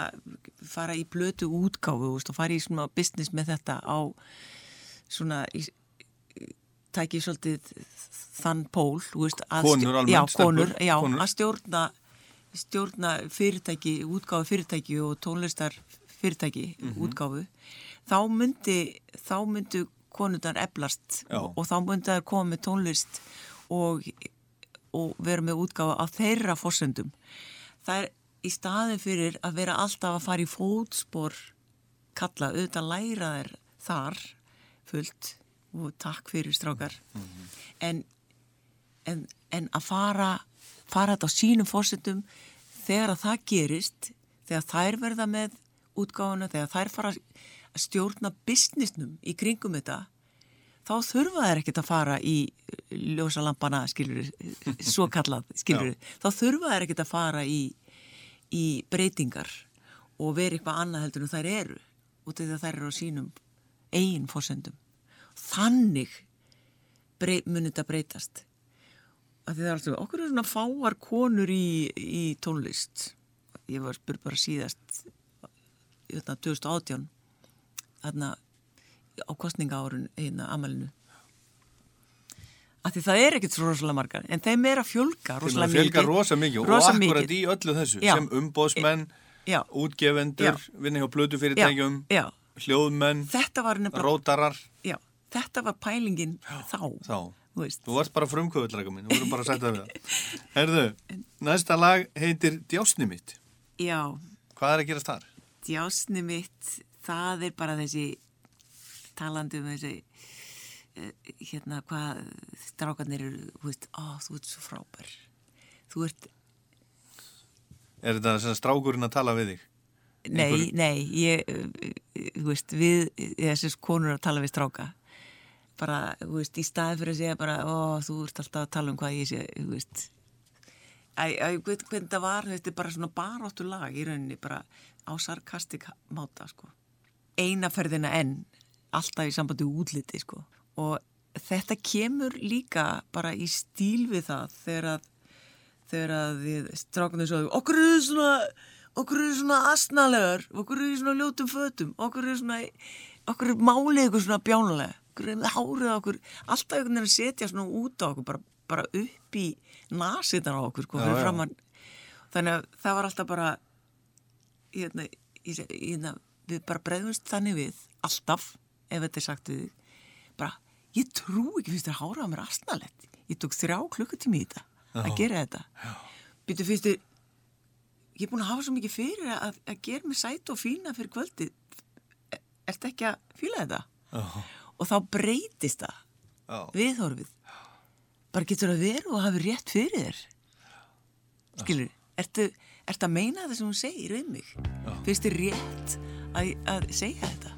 fara í blötu veist, og fara í svona business með þetta á svona í, tæki svolítið þann pól veist, Konur almennt, já, konur, já, konur. að stjórna stjórna fyrirtæki, útgáfu fyrirtæki og tónlistar fyrirtæki, Mhm. útgáfu þá myndi þá myndu konundar eflast Já. og, þá myndi þær koma með tónlist og, og vera með útgáfa á þeirra fórsendum það er í staðin fyrir að vera alltaf að fara í fótspor kalla, auðvitað læra þær þar fullt. Og takk fyrir strákar. En, en, en að fara fara þetta á sínum fórsendum þegar að það gerist þegar þær verða með útgáfuna þegar þær fara að stjórna businessnum í kringum þetta þá þurfa þær ekkert að fara í ljósa lampana skilur svo kallað [LAUGHS] skilur þá þurfa þær ekkert að fara í í breytingar og vera eitthvað annað heldur en þær eru út af því að þær eru á sínum eigin fórsendum þannig brey, mun þetta breytast. Það er alltaf okkur er svona fáar konur í, í tónlist. Ég var spurt bara síðast hérna 2018 þarna á kostninga árun hérna amalinu að því það er ekkert svo rosalega margar en þeim er að fjölga rosalega að fjölga mikið rosa mikið rosa og akkurat mikið. í öllu þessu Já. sem umbóðsmenn, Já. útgefendur, vinna hjá blödu fyrirtækjum. já, já, hljóðmenn, rótarar, já, þetta var pælingin þá þá. þú. Þú varst bara frumkvöðulega minn, þú voru bara að sætta það við það. [LAUGHS] Herðu, næsta lag heitir Djásni mitt. já, Hvað er að gerast þar? djásni mitt það er bara þessi talandi um þessi eh, hérna hvað strákarnir eru, þú veist, ó, þú ert svo frábær þú ert, Er þetta sem strákurinn að tala við þig? nei, Einhver- nei ég, eh, þú veist, við þessi konur að tala við stráka bara, þú veist, í staði fyrir að segja bara, ó, þú ert alltaf að tala um hvað ég sé, þú veist Æ, æ, veit hvernig það var, þetta er bara svona baráttu lag í rauninni, bara á sarkastik máta, sko. Eina ferðina enn, alltaf í sambandi útliti, sko. Og þetta kemur líka bara í stíl við það þegar að, þegar að við strákunum svo, okkur eru svona, okkur eru svona asnalegar, okkur eru svona ljótum fötum, okkur eru svona, okkur eru málið ykkur svona bjánulega, okkur eru hárið okkur, alltaf einhvern veginn að setja svona út á okkur, bara, bara upp í nasitar á okkur, sko, Já, já. Þannig að það var alltaf bara, hérna, seg- hérna, við bara bregðumst þannig við, alltaf, ef þetta er sagt við bara, ég trú ekki finnst þér hárið á mér astnalett. Ég tók þrjá klukkutími í þetta, að Já. gera þetta. Býtu, finnst þér, ég er búin að hafa svo mikið fyrir að, að gera mig sæt og fína fyrir kvöldið. Er- Ertu ekki að fíla þetta? Já. Og þá breytist það, Já. viðhorfið. Bara getur að vera og hafi rétt fyrir þér. Skilur, ertu, ertu að meina það sem hún segir við mig? Finnst þér rétt að, segja þetta?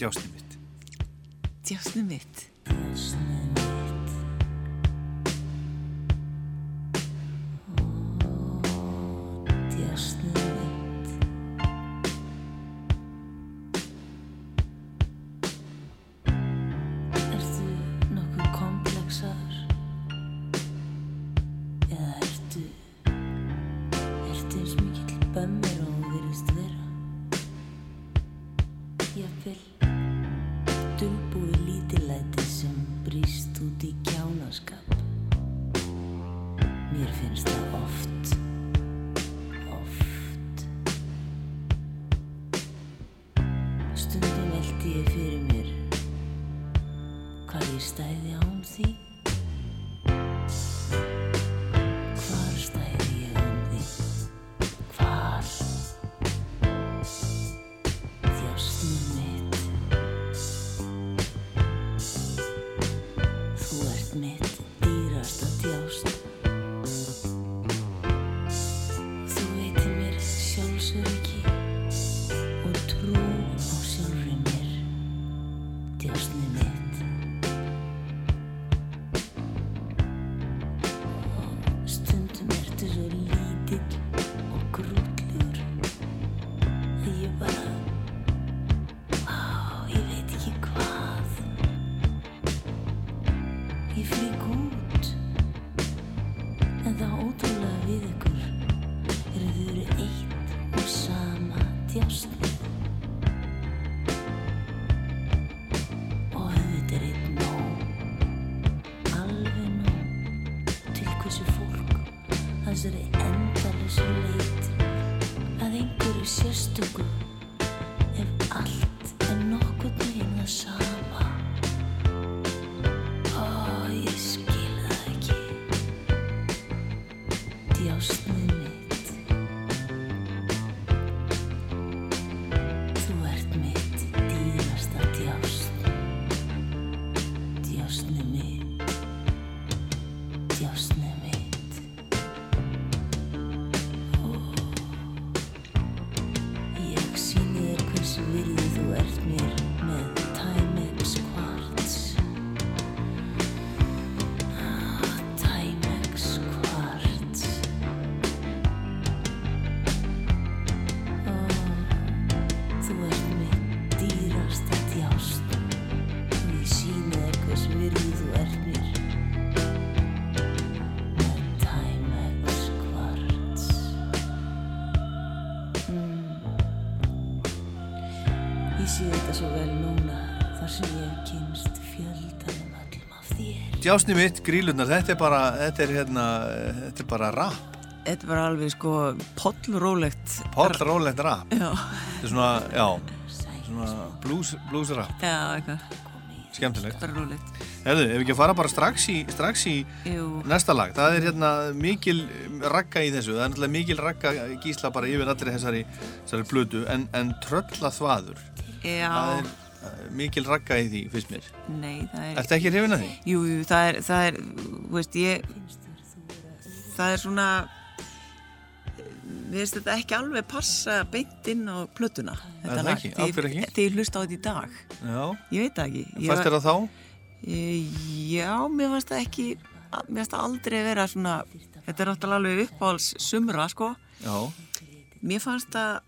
Djásni mitt. Djásni mitt. Þessari endalessu leit að einhverju sérstöku Djásni mitt, grílunar, þetta er bara, þetta er hérna, þetta er bara rap. Þetta var alveg sko pollrólegt. Pollrólegt rap. Já. Þetta er svona, já, svona blues, blues rap Já, eitthvað, skemmtilegt bara rúlegt. Herðu, ef við ekki að fara bara strax í, strax í næsta lag, það er hérna mikil ragga í þessu, það er náttúrulega mikil ragga gísla bara yfir allri þessari, þessari blödu, en, en trölla þvaður það já, er mikil ragga í því, fyrst mér nei, það er... Ertu ekki hrifin að því? Jú, jú, það er, það er, þú veist, ég, það er svona, við veist þetta ekki alveg passa beint inn á plötuna. Er þetta lag. ekki? Af hverju ég- ekki? Þegar ég hlusta á þetta í dag. Já, Ég veit það ekki. Ég var- þér það þá? Eh, Já, mér fannst það ekki, mér fannst það aldrei vera svona, þetta er náttúrulega alveg uppáhalds sumra, sko. Já, Mér fannst það,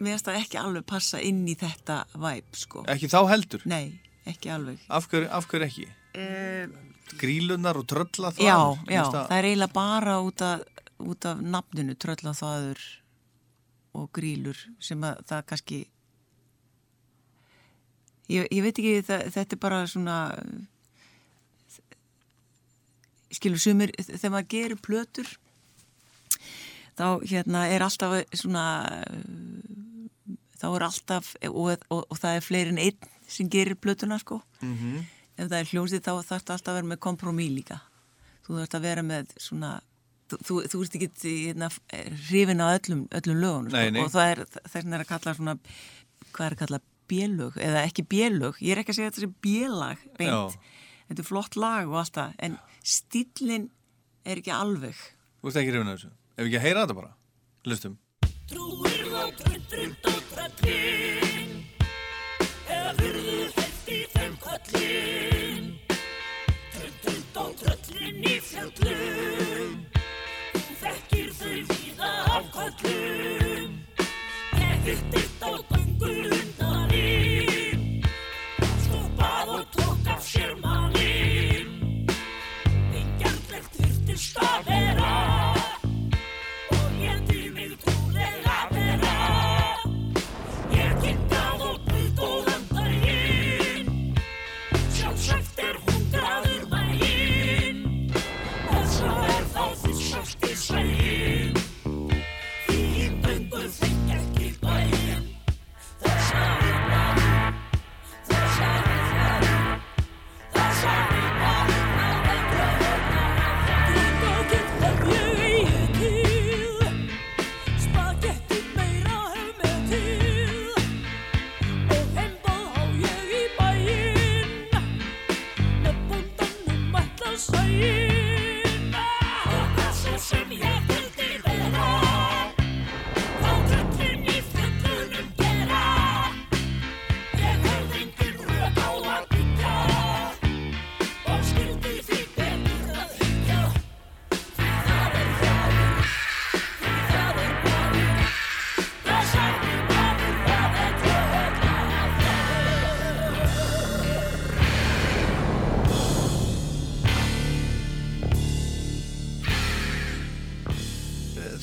mér fannst það ekki alveg passa inn í þetta væp, sko. ekki þá heldur? Nei, ekki alveg. Af hverju, af hverju ekki? Uh, Grílunar og trölla þvaður? Já, já, Finnst það er eiginlega bara út af, út af nafninu tröllaþaður og grílur sem að það kannski ég, ég veit ekki það, þetta er bara svona skilur sumir þegar maður gerir plötur þá hérna er alltaf svona þá er alltaf og, og, og það er fleiri en einn sem gerir plötuna sko Mhm. ef það er hljómsið þá þarf það alltaf að vera með kompromí líka þú þarf að vera með svona þú, þú, ert ekki hérna, hrifin á öllum, öllum lögunum Nei, nei. og það er þess að kalla svona hvað er að kalla bélög eða ekki bélög, ég er ekki að segja þetta sem bélag beint, Já. þetta er flott lag og allt það, en stílinn er ekki alveg Þú veist ekki hrifin af þessu? Ef ekki að heyra þetta bara? Lustum. Trúir þá tröndrund og tröllin. Eða hurðu heilt í þeim kollin Tröndrund og tröllin í fjöllum Þú þekkir þau víða af kollum Ég hittist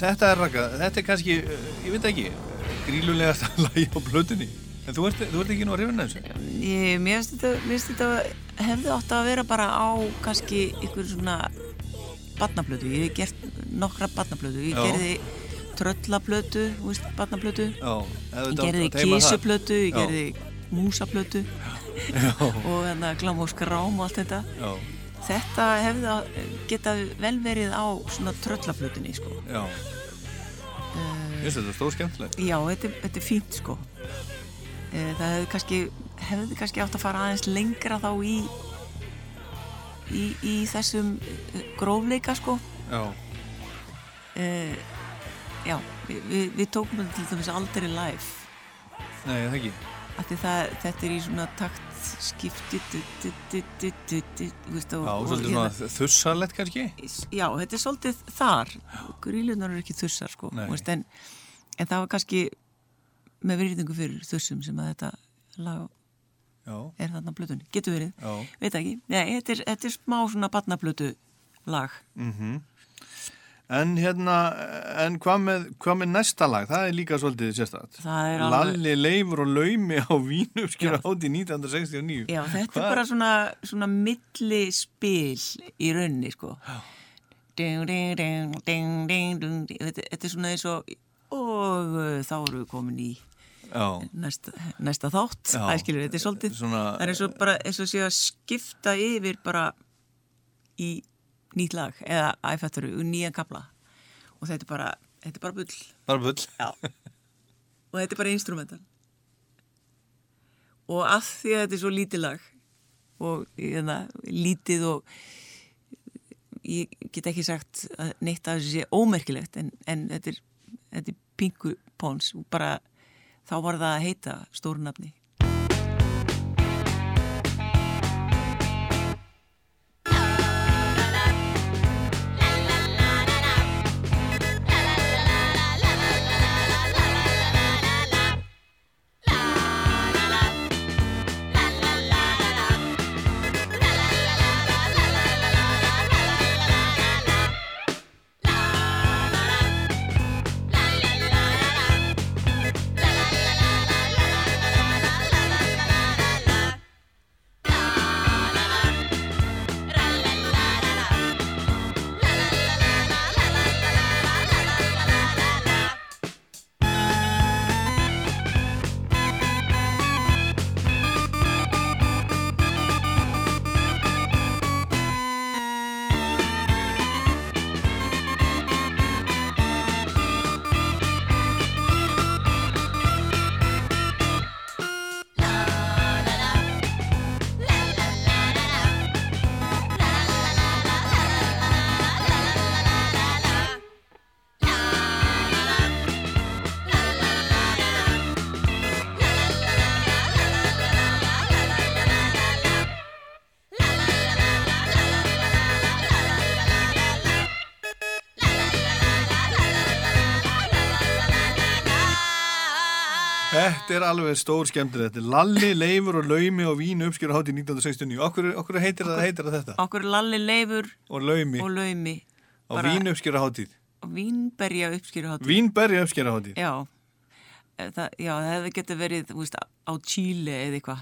Þetta er ragga, þetta er kannski, uh, ég veit ekki, grílulegasta lagi [LAUGHS] á blötunni. En þú ert, þú ert ekki nú að hrifin af þessu? Ég, mér finnst þetta, hefði átt að vera bara á kannski ykkur svona barnaplötu, ég hef gert nokkra barnaplötu, ég Já. gerði tröllaplötu, þú veist, barnaplötu Já. ég gerði að kísuplötu, ég gerði músaplötu Já. [LAUGHS] og hérna glam og skrám og allt þetta Já. Þetta hefði að geta vel verið á svona tröllaplötunni sko. Já. Eh, Ég finnst þetta stór skemmtilegt. Já, þetta, þetta er fínt sko Eh, Það hefði kannski hefði kannski átt að fara aðeins lengra þá í í, í þessum eh, grófleika sko Já. uh, Já, við, við, við tókum þetta til dæmis aldrei live Nei, það ekki. það, þetta er í svona takt skipti hérna- þussarlegt kannski. Já, þetta er svolítið þar grílunar eru ekki þussar sko veist, en, en það var kannski með virðingu fyrir þussum sem að þetta lag Já. er þarna blötunni, getur verið Já. veit ekki, Nei, þetta er, þetta er smá svona barnablötu lag Mhm. En hérna, en hvað með, hvað með næsta lag? Það er líka svolítið sérstætt. Það er alveg- Lalli leifur og laumi á Vínurskjöra áti 1969. Já, þetta Hvað- er bara svona, svona milli spil í raunni sko ding, ding, ding, ding, ding, ding. Þetta, þetta er svona eins og og uh, þá erum við komin í næsta, næsta þátt Já. æskilur, þetta er svolítið Svona- það er eins og bara eins og sé að skipta yfir bara í nýtt lag eða æfætturu, nýjan kapla og þetta er bara, þetta er bara bull. Bara bull. Og þetta er bara instrumental. Og að því að þetta er svo lítið lag og hérna, lítið og ég get ekki sagt að neitt að þessu sé ómerkilegt en, en þetta er, er pingu póns og bara þá var það að heita stórnafni Þetta er alveg stór skemmtir þetta Lalli, Leifur og Laumi og Vín uppskjöru hátíð 1969 Okkur, okkur heitir, það, heitir það þetta? okkur Lalli Leifur Og Laumi. Og Laumi. Á Vín uppskjöru hátíð. Vínberja uppskýru hátíð. Vínberja uppskjöru hátíð. Já, Eh, það, já, það hefði getið verið þú veist, á Chile eða eitthvað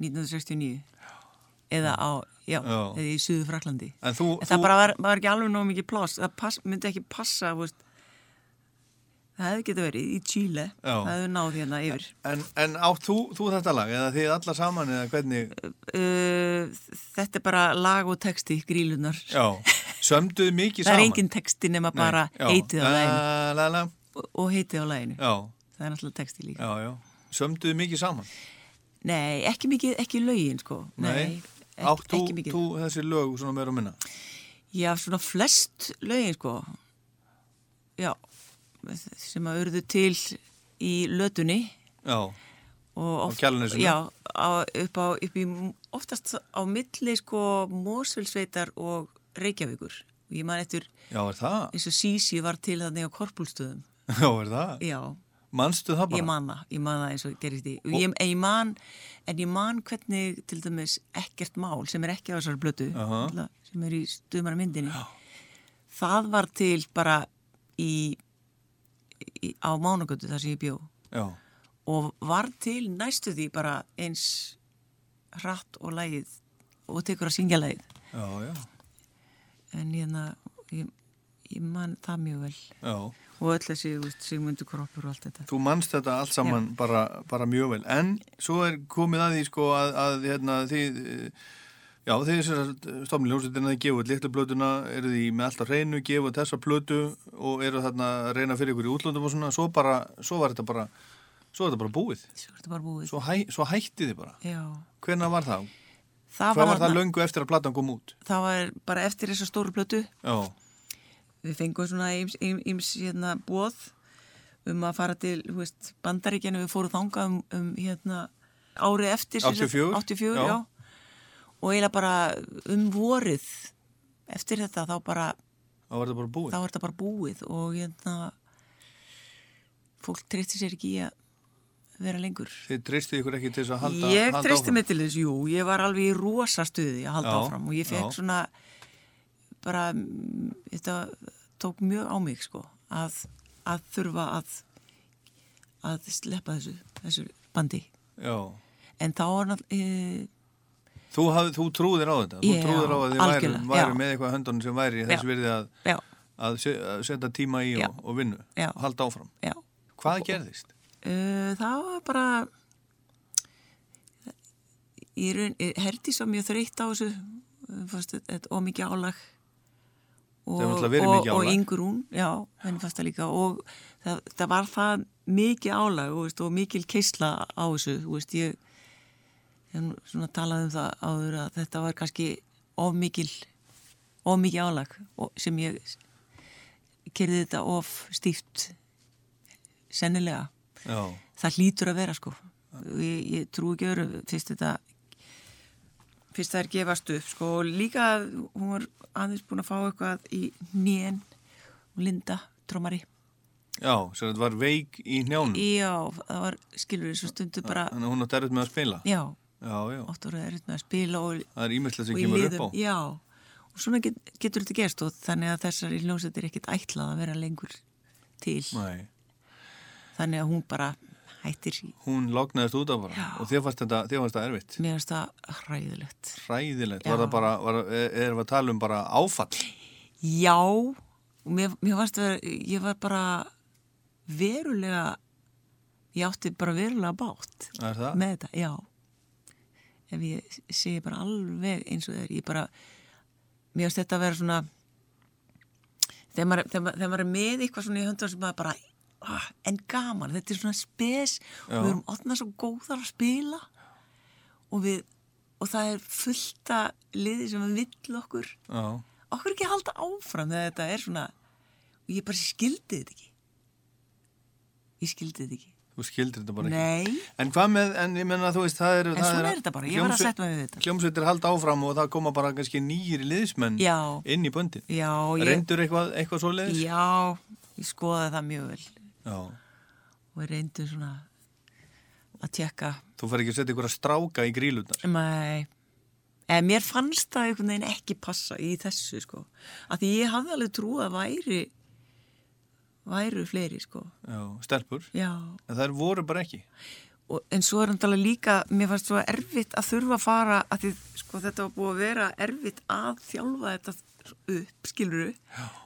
1969 eða á, já, Já. eða í Suðu Fraklandi En þú, en það bara var, var ekki alveg nóg mikið pláss. Það pass, myndi ekki passa þú veist. Það hefði getið verið í Chile. Já. það hefði náð hérna yfir. En, en átt þú, þú þetta lag eða þið alla saman eða hvernig? Uh, þetta er bara lag og texti grílunar Já, sömduð mikið [LAUGHS] það er saman? engin texti nema Nei, bara já. heitið á læginu og, heitið á læginu Já, það er náttúrulega texti líka. Já, já. Sömduð mikið saman? Nei, ekki mikið, ekki lögin sko. Nei, ekki, Átt þú, þú þessi lög svona meira og minna? Já, svona flest lögin sko. Já sem að urðu til í lötunni Já, og Á Kjalarnesinu? Já, á, upp, á, upp í oftast á milli sko Mósfellsveitar og Reykjavíkur og ég man eftir já, er það? eins og Sísi var til þannig á Korpúlstöðum [LAUGHS] Já, er það? Já, Manstu það bara? ég man það, ég man það eins og gerist í og ég, ég man, en ég man hvernig til dæmis ekkert mál sem er ekki á þessari blötu Aha. náttúrulega, sem er í stuðmara myndinni það var til bara í, í á Mánagötu þar sem ég bjó. Já, og var til næstu því bara eins hratt og lægið og tekur að syngja lægið já, já, en hérna ég, ég man það mjög vel. Já. og öll þessi sigmundu kroppur og allt þetta. Þú manst þetta allt saman bara, bara mjög vel. En svo er komið að því sko að, að hérna, eh, já þið stofnir hljómsveitina þið gefa út litlu plötuna, eru því með alltaf hreinu gefa út þessa plötu og eru þarna að reyna fyrir ykkur í útlöndum og svona svo bara, svo var þetta bara svo var þetta bara búið, svo er þetta bara búið svo, hæ, svo hætti þið bara Já. hvenær var það? það Hvað var það þarna- löngu eftir að platan kom út? það var bara eftir þessa stóru plötu Já, við fengum svona íms, íms hérna bóð um að fara til þú veist, bandaríkjana, við fórum þangað um, um hérna árið eftir sem sagt, 84? 84 Já. já. Og eiginlega bara um vorið eftir þetta þá bara þá var þetta bara búið. þá var þetta bara búið og hérna fólk treysti sér ekki í að vera lengur. Þið treystið ykkur ekki til þess að halda ég halda treysti mig til þess, jú, ég var alveg í rosa stuði að halda Já, áfram og ég fekk já. svona bara, þetta tók mjög á mig sko að, að þurfa að að sleppa þessu, þessu bandi. Já, en þá var náttúrulega e, þú, hafði, þú trúðir á þetta. Þú Já, trúðir á að þið væri, væri með eitthvað höndunum sem væri þess virði að, að se- að setja tíma í og, og vinnu. Já. halda áfram. Já. Hvað gerðist? Það var bara raun, Herdís var mjög þreytt á þessu þetta þetta ómikið álag. Og, og, mikið og álag. Ingrún, já, henni fannst það líka. Og það, það var það mikið álag og, og mikil keisla á þessu þú veist, ég nú svona talað um það áður að þetta var kannski of mikil of mikið álag og, sem ég kerði þetta of stíft sennilega Já. það hlýtur að vera sko ég, ég trú ekki öru fyrst þetta fyrst það er gefast upp sko og líka hún var aðeins búin að fá eitthvað í nén Linda, trómari Já, sem þetta var veik í njánum. já, það var skilur þessu stundu bara Þannig að hún átti erfitt með að spila. já, Já, já. óttur að að spila og, Það er ímyndilegt sem kemur upp á. já, og svona get, getur þetta gerst og þannig að þessar í hljómsveit er ekkit ætlað að vera lengur til Nei, þannig að hún bara hættir í hún lognaðist út af bara. Já. Og þér fannst þetta, fannst þetta erfitt. mér finnst það hræðilegt Hræðilegt. Var það bara, var, er- erum við að tala um bara áfall? Já, mér, mér að vera, ég var bara verulega, ég átti bara verulega bátt með þetta, já. Ef ég segi bara alveg eins og þeir, ég bara, mér varst þetta að vera svona, þegar maður, þegar maður, þegar maður er með eitthvað svona í höndum sem maður bara, ah, en gaman, þetta er svona spes og Já. við erum ótnað svo góðar að spila. Og við, og það er fullt að liði sem við vill okkur. Já. okkur ekki halda áfram þegar þetta er svona og ég bara skildi þetta ekki. Ég skildi þetta ekki Þú skildir þetta bara ekki. Nei. En hvað með, en ég menna þú veist, það er... En svona er þetta bara, ég var að setja mig við þetta. Hljómsveitir halda áfram og það koma bara kannski nýjir liðsmenn Já. inn í böndin. Já, ég- Reyndur eitthvað, eitthvað svo leiðis? já, ég skoðaði það mjög vel Já. og ég reyndi svona að tjekka Þú fær ekki að setja ykkur að stráka í grílunar. Nei, en mér fannst það einhvern veginn ekki passa í þessu sko, að því ég hafði alveg trú að væri væru fleiri sko Já, stelpur. Já. En þær voru bara ekki. og, en svo er náttúrulega líka mér fannst svo erfitt að þurfa að fara að því sko þetta var búið að vera erfitt að þjálfa þetta upp skiluru,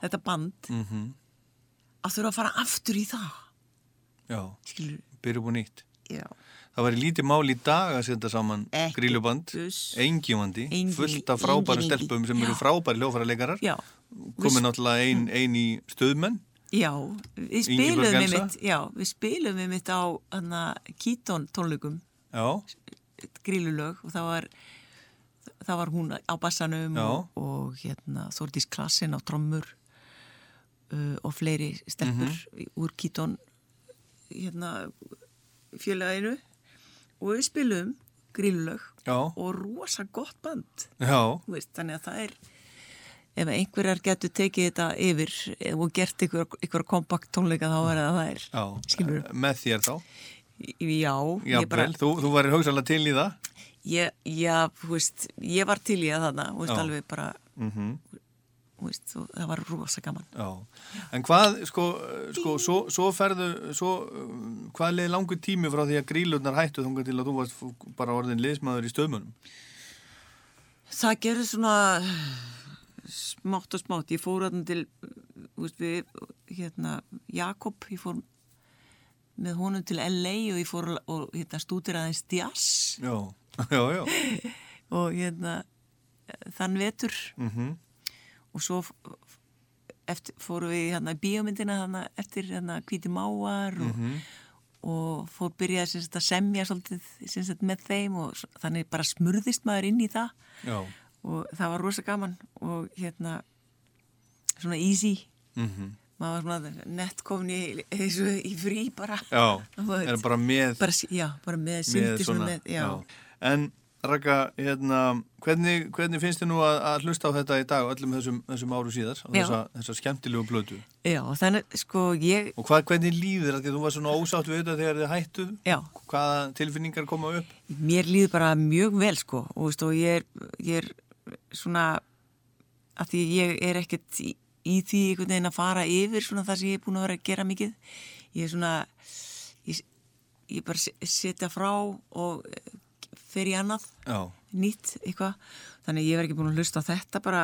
þetta band Mm -hmm. að þurfa að fara aftur í það Já. Skilur. Byrju búið nýtt. Já. Það var í lítið mál í dag að setja saman Ekki gríluband, Engin- fullt af frábæra stelpum sem eru Já. frábæri hljófara leikarar. Já. Komið náttúrulega ein, ein í stöðmenn. Já, við spilum við mitt já, við spilum við mitt á tónleikum. Já. grílulög og það var það var hún á bassanum og, og hérna Þórdís Klassin á trommur uh, og fleiri stelpur Mhm. úr Keaton hérna félaginu. Og við spilum grílulög og rosa gott band. Veist, þannig að það er ef einhverjar getur tekið þetta yfir og gert ykkur, ykkur kompakt tónleika þá er það það er Já. skilur Með þér þá. já, ég bara þú, þú væri hugsalega til í það. ég, já, þú veist, ég var til í að þarna þú veist, Já. alveg bara Mm þú veist, og það var rosa gaman Já. En hvað, sko, sko svo, svo ferðu, svo, hvað leði langur tími frá því að grílurnar hættu þunga til að þú varst bara orðin liðsmaður í stöðmunum? það gerði svona smátt og smátt. Ég fór þarna til þú veist, við, hérna, Jakob ég fór með honum til LA og ég fór og hérna, stútir aðeins jazz [LAUGHS] [LAUGHS] og hérna þann vetur. Mm og svo eftir, fórum við hérna í bíómyndina hérna, eftir hérna hvíti máar og, Mhm. og fór byrjaði sem sagt, að semja svolítið sem sagt, með þeim og þannig bara smurðist maður inn í það. Já. Og það var rosa gaman og hérna svona easy. Mm maður var svona nett komin í, frí bara. Já, [LAUGHS] er bara með bara, já, bara með, með svona með, já. En Raka, hérna, hvernig, hvernig finnst þið nú að, að hlusta á þetta í dag öllum þessum, þessum áru síðar Já. þessa, þessa skemmtilegu blötu já, þannig sko ég og hvað, hvernig líður þetta, þú var svona ósátt við þetta þegar þið hættuð. Já. hvaða tilfinningar koma upp? Mér líður bara mjög vel sko og, veist, og ég, er, ég er svona að því ég er ekkert í, í því einhvern veginn að fara yfir svona það sem ég er búin að vera að gera mikið ég er svona ég, ég bara se- setja frá og eh, fer í annað Já. nýtt eitthvað þannig ég verð ekki búin að hlusta á þetta bara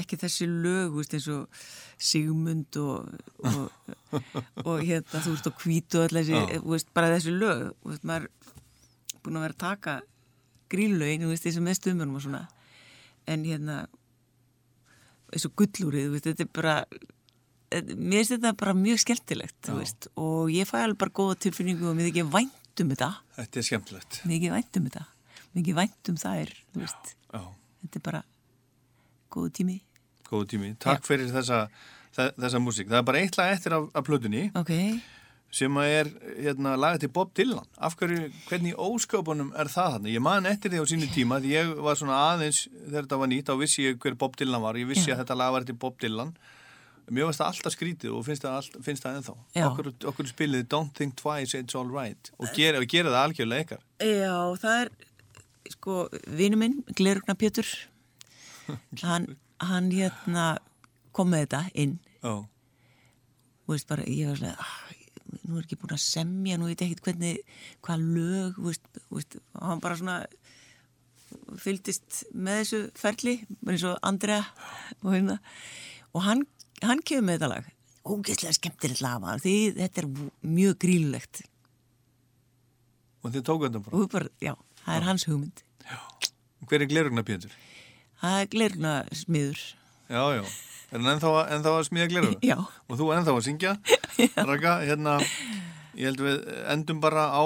ekki þessi lög veist, eins og Sigmund og, og [LAUGHS] og hérna þú veist og Já. þú veist, bara þessi lög veist, maður er búin að vera að taka grílögin, þú veist, þessi með stumunum og svona en hérna þessu gullúrið, þú veist, þetta er bara mér finnst þetta bara mjög skemmtilegt, og ég fæ alveg bara góða tilfinningu og mér þykir vænt um þetta. Þetta er skemmtilegt. mér þykir vænt um þetta. Mér þykir vænt um þær, þú veist. Já, þetta er bara góðu tími. Góðu tími. Takk fyrir þessa, þe- þessa músík. Það er bara eitt lag eftir af, af plötunni. Ok, sem að er hérna, lagað til Bob Dylan. Af hverju, hvernig ósköpunum er það þarna? Ég man eftir því á sínu tíma því ég var svona aðeins, þegar þetta var nýtt, þá vissi ég hver Bob Dylan var. Ég vissi Já. að þetta lag var til Bob Dylan. Mér finnst það alltaf skrítið og finnst það, all, finnst það ennþá. Já. Okkur, okkur spilið Don't Think Twice, It's All Right og gera, og gera það algjörlega ykkar. Já, það er sko, vinu minn, Glerugna Pétur [LAUGHS] hann, hann hérna kom með þetta inn og veist bara, ég var svona ah, nú er ekki búin að semja, nú veit ég ekkert hvernig hvað lög, og hann bara svona fylgdist með þessu ferli eins og Andrea og, hérna, og hann, hann kemur með þetta lag. Ógeðslega skemmtilegt lag maður, því þetta er mjög grílulegt Og þið tóku þetta bara. bara, já, það er hans hugmynd. Hver er glerugna Pétur? það er glerugna smiður Já, já. Er hann ennþá, ennþá að smíða gleru? Já. Og þú ennþá að syngja? Raka, hérna, ég held við endum bara á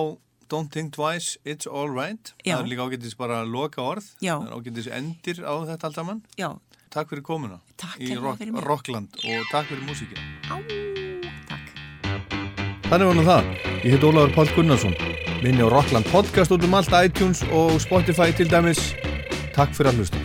Don't Think Twice, It's All Right. Já. Það er líka ágættis bara loka orð. Já. Það er ágættis endir á þetta allt saman. Já. Takk fyrir komuna. Takk Í kærlega rock, fyrir mig. Rockland og takk fyrir músíkina. Á, takk. Þannig var nú það. Ég heit Ólafur Páll Gunnarsson. Minni á Rockland podcast út um allt iTunes og Spotify til dæmis. Takk fyrir að hlusta.